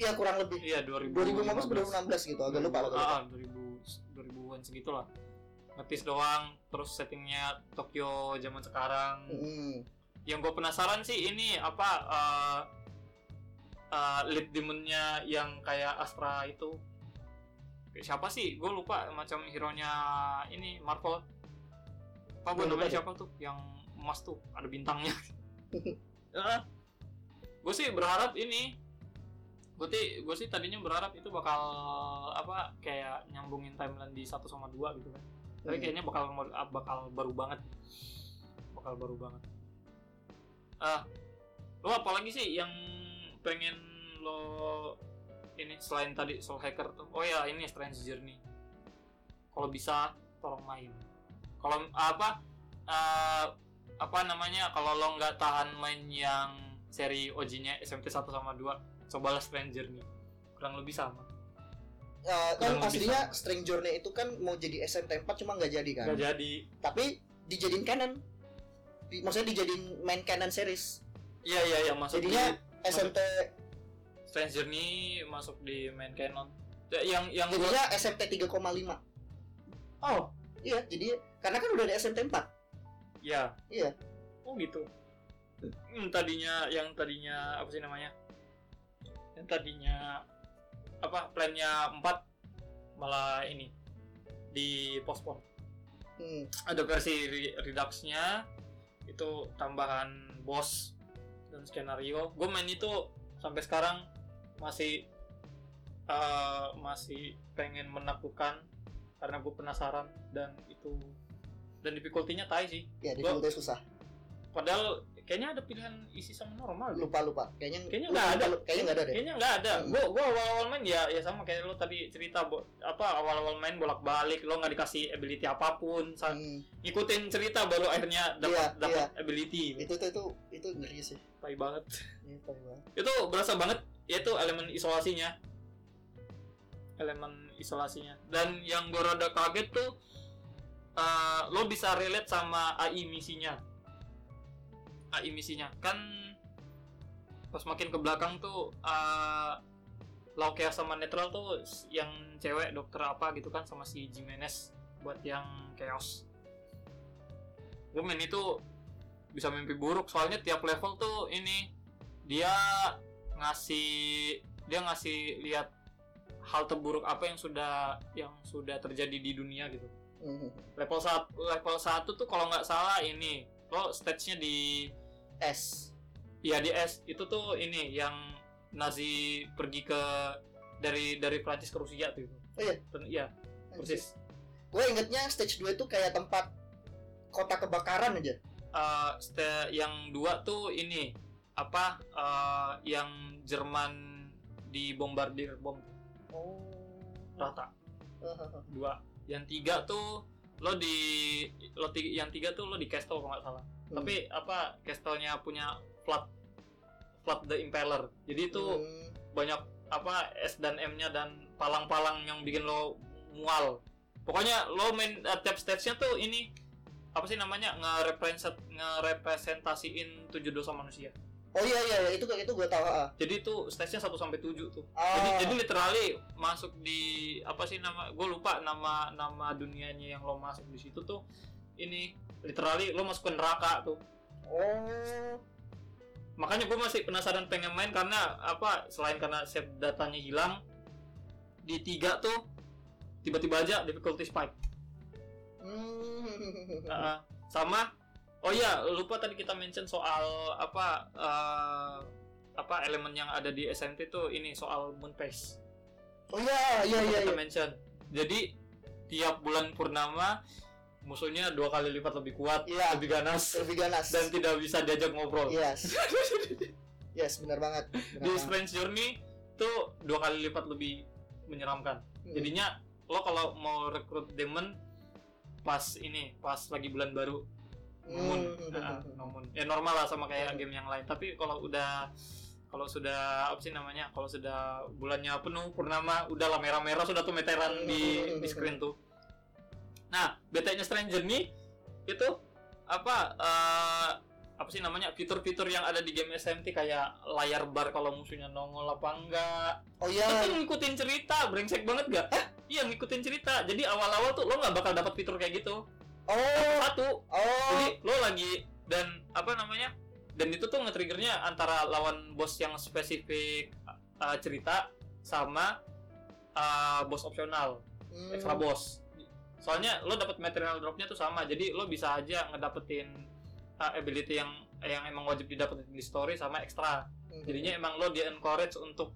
Iya kurang lebih. Iya 2000 2015 2016 gitu agak lupa agak lupa ah, 2000 2000-an segitulah. Ngetis doang terus settingnya Tokyo zaman sekarang. Mm. yang gue penasaran sih ini apa uh, uh, lead demonnya yang kayak Astra itu? Kayak siapa sih? Gue lupa macam hero nya ini Marvel. Apa gue namanya deh. siapa tuh? Yang emas tuh ada bintangnya. Gue sih berharap ini gue sih gue sih tadinya berharap itu bakal apa kayak nyambungin timeline di 1 sama 2 gitu kan. Tapi Hmm. kayaknya bakal ah, bakal baru banget. Bakal baru banget. Ah lo apa lagi sih yang pengen lo ini selain tadi soul hacker tuh? Oh ya ini strange journey. Kalau bisa tolong main. Kalau apa eh, apa namanya kalau lo nggak tahan main yang seri OG-nya SMT 1 sama 2 cobalah strange journey. Kurang lebih sama. Uh, kan Kurang aslinya sama. String Journey itu kan mau jadi SMT 4 cuma nggak jadi kan? Nggak jadi. Tapi dijadiin canon. Di- maksudnya dijadiin main canon series. Iya iya iya masuk Jadinya di SMT Strange Journey masuk di main canon. Ya, yang yang gua- jadinya SMT 3,5 oh. Iya jadi karena kan udah ada SMT 4 ya Iya. oh gitu. Hmm, tadinya yang tadinya apa sih namanya? Yang tadinya apa plannya 4 malah ini di postpone hmm. ada versi re- redux-nya itu tambahan boss dan skenario. Gue main itu sampai sekarang masih eh, masih pengen menaklukkan karena gue penasaran dan itu dan difficulty-nya tai sih. Ya di Gua- Full Day susah. Padahal kayaknya ada pilihan isi sama normal deh. lupa lupa. Kayaknya Kayaknya nggak ada. lupa, kayaknya nggak ada deh. Kayaknya nggak ada. Hmm. gue gue awal awal main ya ya sama kayak lo tadi cerita bo- apa awal awal main bolak balik lo nggak dikasih ability apa pun Sa- Hmm. ngikutin cerita baru akhirnya dapat Iya, dapat ability itu itu itu itu ngeri sih. Tai banget. Iya, tahu banget. itu berasa banget yaitu elemen isolasinya. Elemen isolasinya. Dan yang gue rada kaget tuh uh, lo bisa relate sama AI misinya. AI misinya. Kan pas makin ke belakang tuh uh, Laukea sama Netral tuh yang cewek dokter apa gitu kan sama si Jimenez buat yang chaos. Main itu bisa mimpi buruk. Soalnya tiap level tuh ini dia ngasih dia ngasih lihat hal terburuk apa yang sudah yang sudah terjadi di dunia gitu. Level satu level satu tuh kalau nggak salah ini lo stage-nya di S. Iya di S itu tuh ini yang Nazi pergi ke dari dari Prancis ke Rusia tuh. Oh iya? Iya, persis. Gue ingetnya stage 2 itu kayak tempat kota kebakaran aja. Ste- yang dua tuh ini apa eh, yang Jerman dibombardir bom Oh. rata dua yang tiga tuh lo di lo ti- yang tiga tuh lo di castle kalau nggak salah Hmm. tapi apa castle-nya punya Flood Flood the Impaler jadi itu Hmm. banyak apa S dan M-nya dan palang-palang yang bikin lo mual pokoknya lo main uh, tiap stage-nya tuh ini apa sih namanya ngerepresent ngerepresentasiin tujuh dosa manusia Oh iya iya iya, itu itu gue tahu. ah. jadi itu stage-nya 1 sampai 7 tuh Oh. jadi jadi literally masuk di apa sih nama gue lupa nama nama dunianya yang lo masuk di situ tuh ini literally lo masuk ke neraka tuh Oh. makanya gue masih penasaran pengen main karena apa selain karena save datanya hilang di tiga tuh tiba-tiba aja difficulty spike Hmm. Uh, sama oh iya lupa tadi kita mention soal apa uh, apa elemen yang ada di SMT tuh ini soal moon phase Oh iya iya iya. kita iya. mention jadi tiap bulan purnama musuhnya dua kali lipat lebih kuat Iya. lebih ganas Lebih ganas. dan tidak bisa diajak ngobrol Yes. Yes, benar banget. Benar di. Strange Journey tuh dua kali lipat lebih menyeramkan Hmm. jadinya lo kalau mau rekrut demon pas ini pas lagi bulan baru Moon, Hmm. Nah, no moon. ya normal lah sama kayak game yang lain tapi kalau udah kalau sudah apa sih namanya kalau sudah bulannya penuh purnama udah lah merah-merah sudah tuh meteran di di screen tuh nah betanya Stranger nih itu apa eh, apa sih namanya fitur-fitur yang ada di game SMT kayak layar bar kalau musuhnya nongol apa enggak Oh iya. itu ngikutin cerita brengsek banget gak? iya ngikutin cerita jadi awal-awal tuh lo nggak bakal dapat fitur kayak gitu Oh. satu Oh. jadi lo lagi dan apa namanya dan itu tuh nge-triggernya antara lawan bos yang spesifik uh, cerita sama uh, bos opsional Hmm. extra boss soalnya lo dapat material dropnya tuh sama jadi lo bisa aja ngedapetin uh, ability yang yang emang wajib didapetin di story sama ekstra Hmm. jadinya emang lo di encourage untuk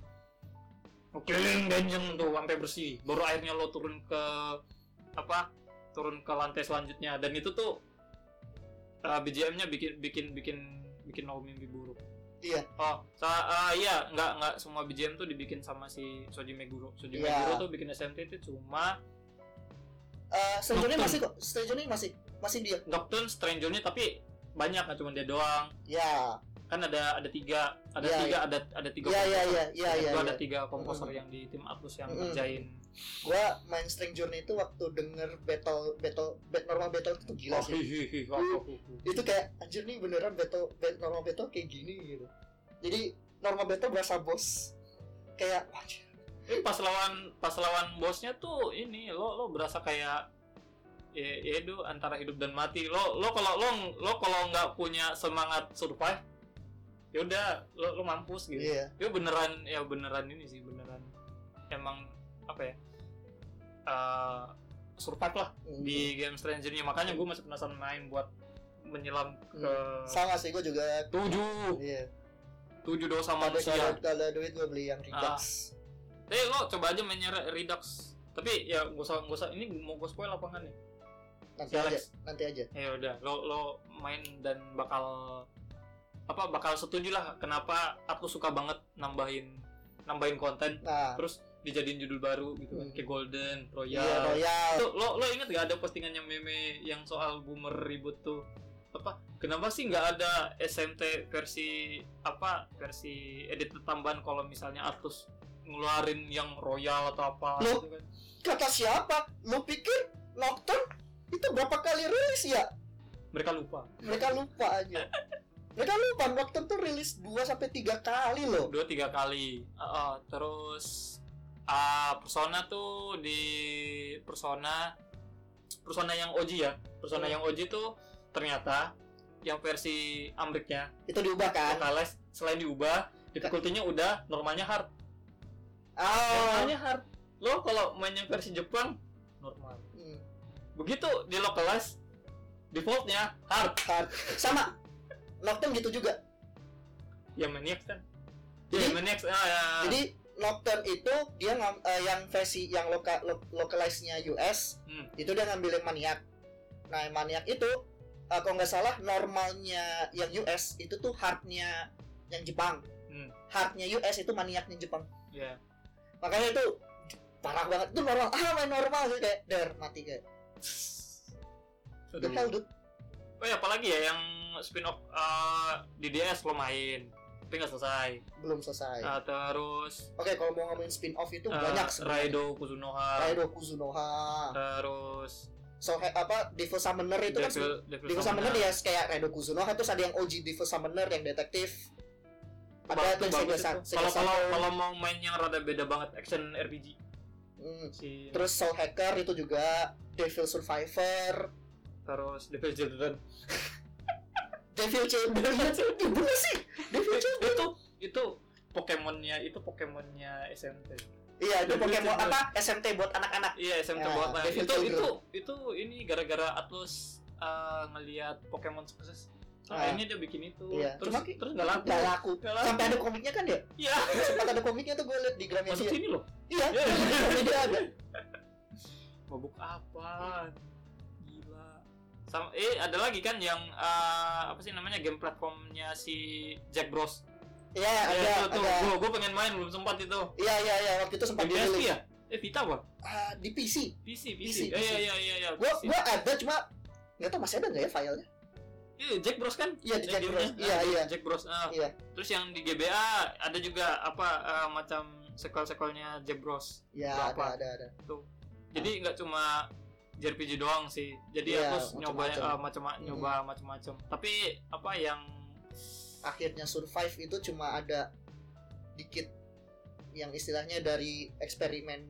killing dungeon tuh sampai bersih baru akhirnya lo turun ke apa turun ke lantai selanjutnya dan itu tuh uh, BGM-nya bikin bikin bikin bikin lo mimpi buruk Iya. oh sa uh, iya nggak nggak semua BGM tuh dibikin sama si Soji Meguro Soji Iya. Meguro tuh bikin SMT itu cuma Eh, Stranger ini Nocturne. masih kok. Stranger ini masih masih dia. Nocturne Stranger-nya tapi banyak nggak cuma dia doang Ya. kan ada ada tiga ada Iya, tiga ada ada tiga Iya iya iya iya Yang iya. ada iya. tiga komposer Mm. yang di tim Atlus yang Mm. ngerjain Gua main Stranger itu waktu denger battle battle bat- normal battle itu gila Oh, sih. hi, hi, hi, wah, wah. Itu kayak anjir nih beneran battle, bat- normal battle kayak gini gitu. Jadi normal battle berasa bos kayak anjir. Eh, pas lawan pas lawan bosnya tuh ini lo lo berasa kayak ya, ya itu antara hidup dan mati lo lo kalau lo lo kalau nggak punya semangat survive ya udah lo lo mampus gitu Iya. itu beneran ya beneran ini sih beneran emang apa ya eh, survive lah Hmm. di game Stranger-nya makanya gue masih penasaran main buat menyelam ke sama sih gue juga tujuh iya. tujuh dosa Kalau manusia kalau ada duit gue beli yang Redux. Eh lo coba aja mainnya Re- Redux. Tapi ya gak usah gak usah ini mau gue spoil apa enggak nih? Nanti Si aja, Alex. nanti aja. Ya udah, lo lo main dan bakal apa bakal setuju lah kenapa aku suka banget nambahin nambahin konten Nah, terus dijadiin judul baru gitu kan Hmm. kayak Golden, iya Royal. Royal. Tuh, lo lo inget gak ada postingannya meme yang soal boomer ribut tuh apa kenapa sih nggak ada SMT versi apa versi edit tambahan kalau misalnya Atlus ngeluarin yang royal atau apa Loh? gitu kan Kata siapa? Lu pikir Nocturne itu berapa kali rilis ya? mereka lupa Mereka lupa aja. Mereka lupa Nocturne tuh rilis 2 sampai 3 kali loh. dua tiga kali Ah, ah, terus ah persona tuh di persona persona yang OG ya persona Hmm. yang OG tuh ternyata yang versi Amriknya Itu diubah kan? Vocalize selain diubah difficulty-nya udah normalnya hard Ah. normalnya hard lo kalau main yang versi Jepang normal Hmm, begitu di localize defaultnya hard hard. Sama Nocturne gitu juga Ya Maniac kan. Ya Jadi- Maniac ah, ya. jadi Nocturne itu dia ngam, eh, yang versi yang loka, lo, localize-nya US Hmm. itu dia ngambil yang maniak nah yang maniak itu eh, kalau nggak salah normalnya yang US itu tuh hardnya yang Jepang. Hmm. hardnya US itu maniaknya Jepang. Ya. makanya itu parah banget. Itu normal. Ah main normal sih kayak der mati kayak. The hell dude? Oh ya apalagi ya yang spin off uh, di DS lo main tapi nggak selesai. belum selesai. Ah, terus oke kalau mau ngomongin spin off itu uh, banyak sebenarnya. Raido Kuzunoha. Raido Kuzunoha. Terus so he- apa Devil Summoner itu kan Devil, Devil, Devil Summoner ya kayak Raido Kuzunoha terus ada yang OG Devil Summoner yang detektif. Ada tuh bagus Sega, Kalau kalau kalau mau main yang rada beda banget action RPG Hmm. si terus Soul Hacker itu juga Devil Survivor. Terus Devil Children Devil Children. Ih, bener sih. Devil Children. Itu itu Pokemonnya itu Pokemonnya SMT iya itu Pokemon apa? SMT buat anak-anak. Iya SMT Ya, buat. Devil itu Children. itu itu ini gara-gara Atlus uh, ngelihat Pokemon sukses. Ah. akhirnya dia bikin itu. Iya. terus Cuma terus nggak laku. Gak laku. Laku. sampai ada komiknya kan ya? Iya. Sempat ada komiknya tuh gue liat di masuk Gramedia sini loh. Iya. Iya. di Gramedia ada. Mabuk apa sama eh ada lagi kan yang uh, apa sih namanya game platformnya si Jack Bros. Iya Ya, ada itu tuh. ada. Gua, gua pengen main belum sempat itu. Iya iya iya waktu itu sempat di dirilis. ya? Eh Vita apa? Ah, di PC PC PC, iya iya iya iya gua PC. gua ada cuma nggak tahu masih ada nggak ya filenya? Iya, Jack Bros kan? Iya di Eh, Jack gamenya. Bros. Iya Ah, iya Jack Bros ah. Iya. terus yang di GBA ada juga apa eh, macam sequel-sequelnya Jack Bros. Iya ada ada ada. Jadi nggak cuma JRPG doang sih jadi Iya, aku nyoba macam-macam. eh, macam Hmm. nyoba macam-macam tapi apa yang akhirnya survive itu cuma ada dikit yang istilahnya dari eksperimen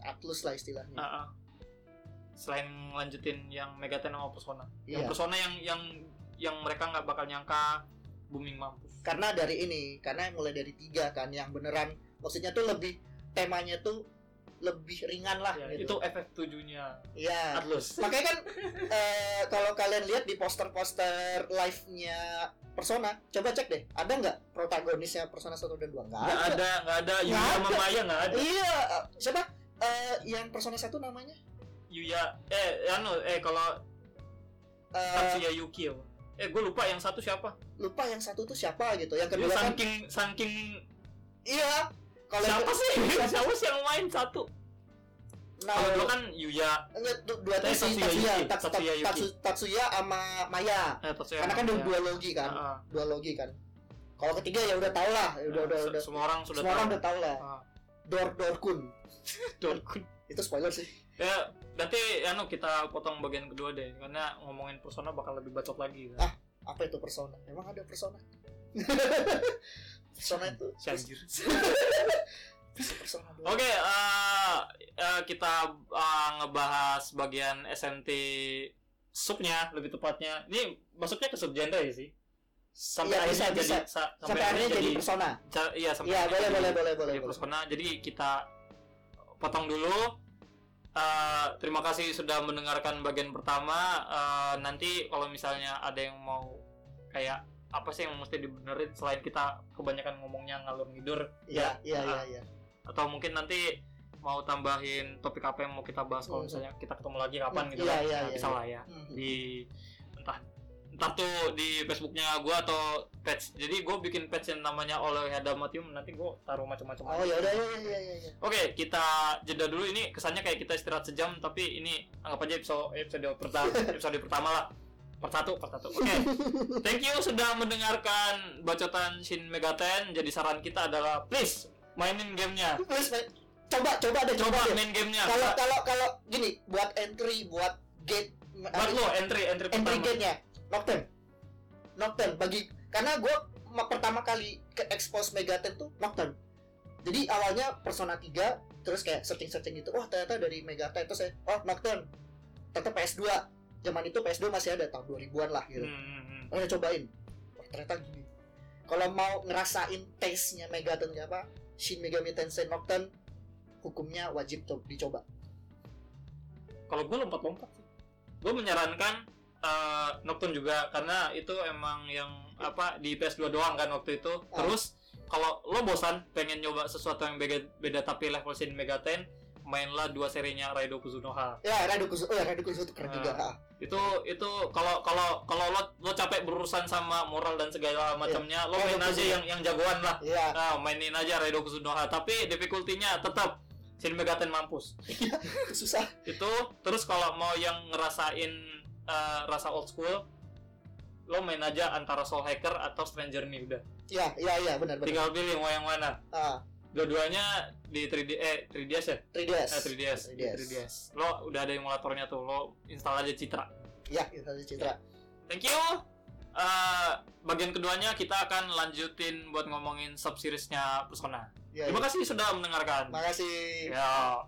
Atlus lah istilahnya ah, ah. selain lanjutin yang Megaten sama Persona yang Iya. Persona yang yang yang mereka nggak bakal nyangka booming mampus karena dari ini karena mulai dari tiga kan yang beneran maksudnya tuh lebih temanya tuh lebih ringan lah Ya, itu gitu FF7 nya Iya. Atlus. Makanya kan eh, kalau kalian lihat di poster-poster live-nya Persona coba cek deh ada nggak protagonisnya Persona 1 dan 2 nggak nggak ada. nggak ada. Yuya Nggak sama ada. Maya nggak ada. Iya eh, siapa? Eh, yang Persona 1 namanya? Yuya eh anu eh kalau Eh, Tatsuya Yuki apa? eh gue lupa yang satu siapa. lupa yang satu tuh siapa gitu. Yang kedua kan saking saking iya kalau siapa sih? Siapa sih yang main? Satu. Nah, kalau dua kan Yuya. Enggak, du- dua tuh Eh, si Tatsuya Tatsuya. Tatsuya sama Maya. Eh Tatsuya karena kan Maya. dua logi kan. Ah, ah. dua logi kan. Kalau ketiga ya udah tau lah. Ya udah udah Se- udah. semua orang sudah semua orang udah tau lah. Ah. Dor Dorkun. Dorkun. itu spoiler sih. Ya nanti anu kita potong bagian kedua deh. Karena ngomongin persona bakal lebih bacot lagi kan? Ah. apa itu persona? Emang ada persona persona itu si anjir persona doang. Oke, eh, eh, kita eh, ngebahas bagian SMT subnya lebih tepatnya. Ini masuknya ke subgenre ya sih. Sampai Iya, akhirnya bisa, jadi bisa. sa- sampai akhirnya jadi persona ca- iya sampai iya boleh jadi- boleh boleh boleh jadi boleh. persona. Jadi kita potong dulu. Eh, terima kasih sudah mendengarkan bagian pertama. Eh, nanti kalau misalnya ada yang mau kayak apa sih yang mesti dibenerin selain kita kebanyakan ngomongnya ngalur ngidur iya iya iya Ah. iya atau mungkin nanti mau tambahin topik apa yang mau kita bahas kalau Hmm. misalnya kita ketemu lagi kapan Hmm, gitu iya, kan iya, Nah, iya, bisa iya. lah ya Hmm. di entah entah tuh di Facebooknya gue atau page jadi gue bikin page yang namanya oleh Hadamatium nanti gue taruh macam-macam oh ya udah iya iya iya iya, iya Oke, kita jeda dulu ini kesannya kayak kita istirahat sejam tapi ini anggap aja episode episode pertama episode pertama lah. Per satu, per satu. Oke. Thank you sudah mendengarkan bacotan Shin Megaten. Jadi saran kita adalah please mainin gamenya. Terus, Pak, coba coba deh Coba coba main gamenya. kalau kalau kalau gini buat entry buat gate Buat lo entry entry entry pertama. gate-nya Nocturne Nocturne bagi karena gue pertama kali ke expose Megaten tuh Nocturne jadi awalnya Persona 3 terus kayak searching searching gitu oh ternyata dari Megaten terus saya oh Nocturne ternyata PS2 zaman itu PS2 masih ada tahun 2000-an lah gitu Hmm, hmm, hmm. oh ya cobain oh, ternyata gini kalau mau ngerasain taste-nya Megaten kayak apa Shin Megami Tensei Nocturne hukumnya wajib tuh dicoba Kalau gue lompat-lompat sih. Gue menyarankan eh, Nocturne juga karena itu emang yang apa di PS2 doang kan waktu itu. Ah. Terus kalau lo bosan pengen nyoba sesuatu yang beda, beda tapi level Shin Megami mainlah dua serinya Raido Kuzunoha. Ya, Radu Kuzu, oh ya Radu Kuzu itu keren Ah. juga. Itu itu kalau kalau kalau lo lo capek berurusan sama moral dan segala macamnya, lo Raido main aja Kuzunoha. yang yang jagoan lah. Iya, Nah, mainin aja Raido Kuzunoha, tapi difficulty-nya tetap Shin Megami mampus. susah. itu terus kalau mau yang ngerasain eh, rasa old school lo main aja antara Soul Hacker atau Stranger nih udah Iya, iya, iya, benar benar. tinggal pilih mau yang mana Ah, dua-duanya di 3D eh 3DS ya 3DS. eh 3DS, di 3DS. 3DS lo udah ada emulatornya tuh lo install aja Citra Iya, kita ada Citra. thank you Eh, bagian keduanya kita akan lanjutin buat ngomongin sub seriesnya Persona Iya. terima kasih sudah mendengarkan Makasih. ya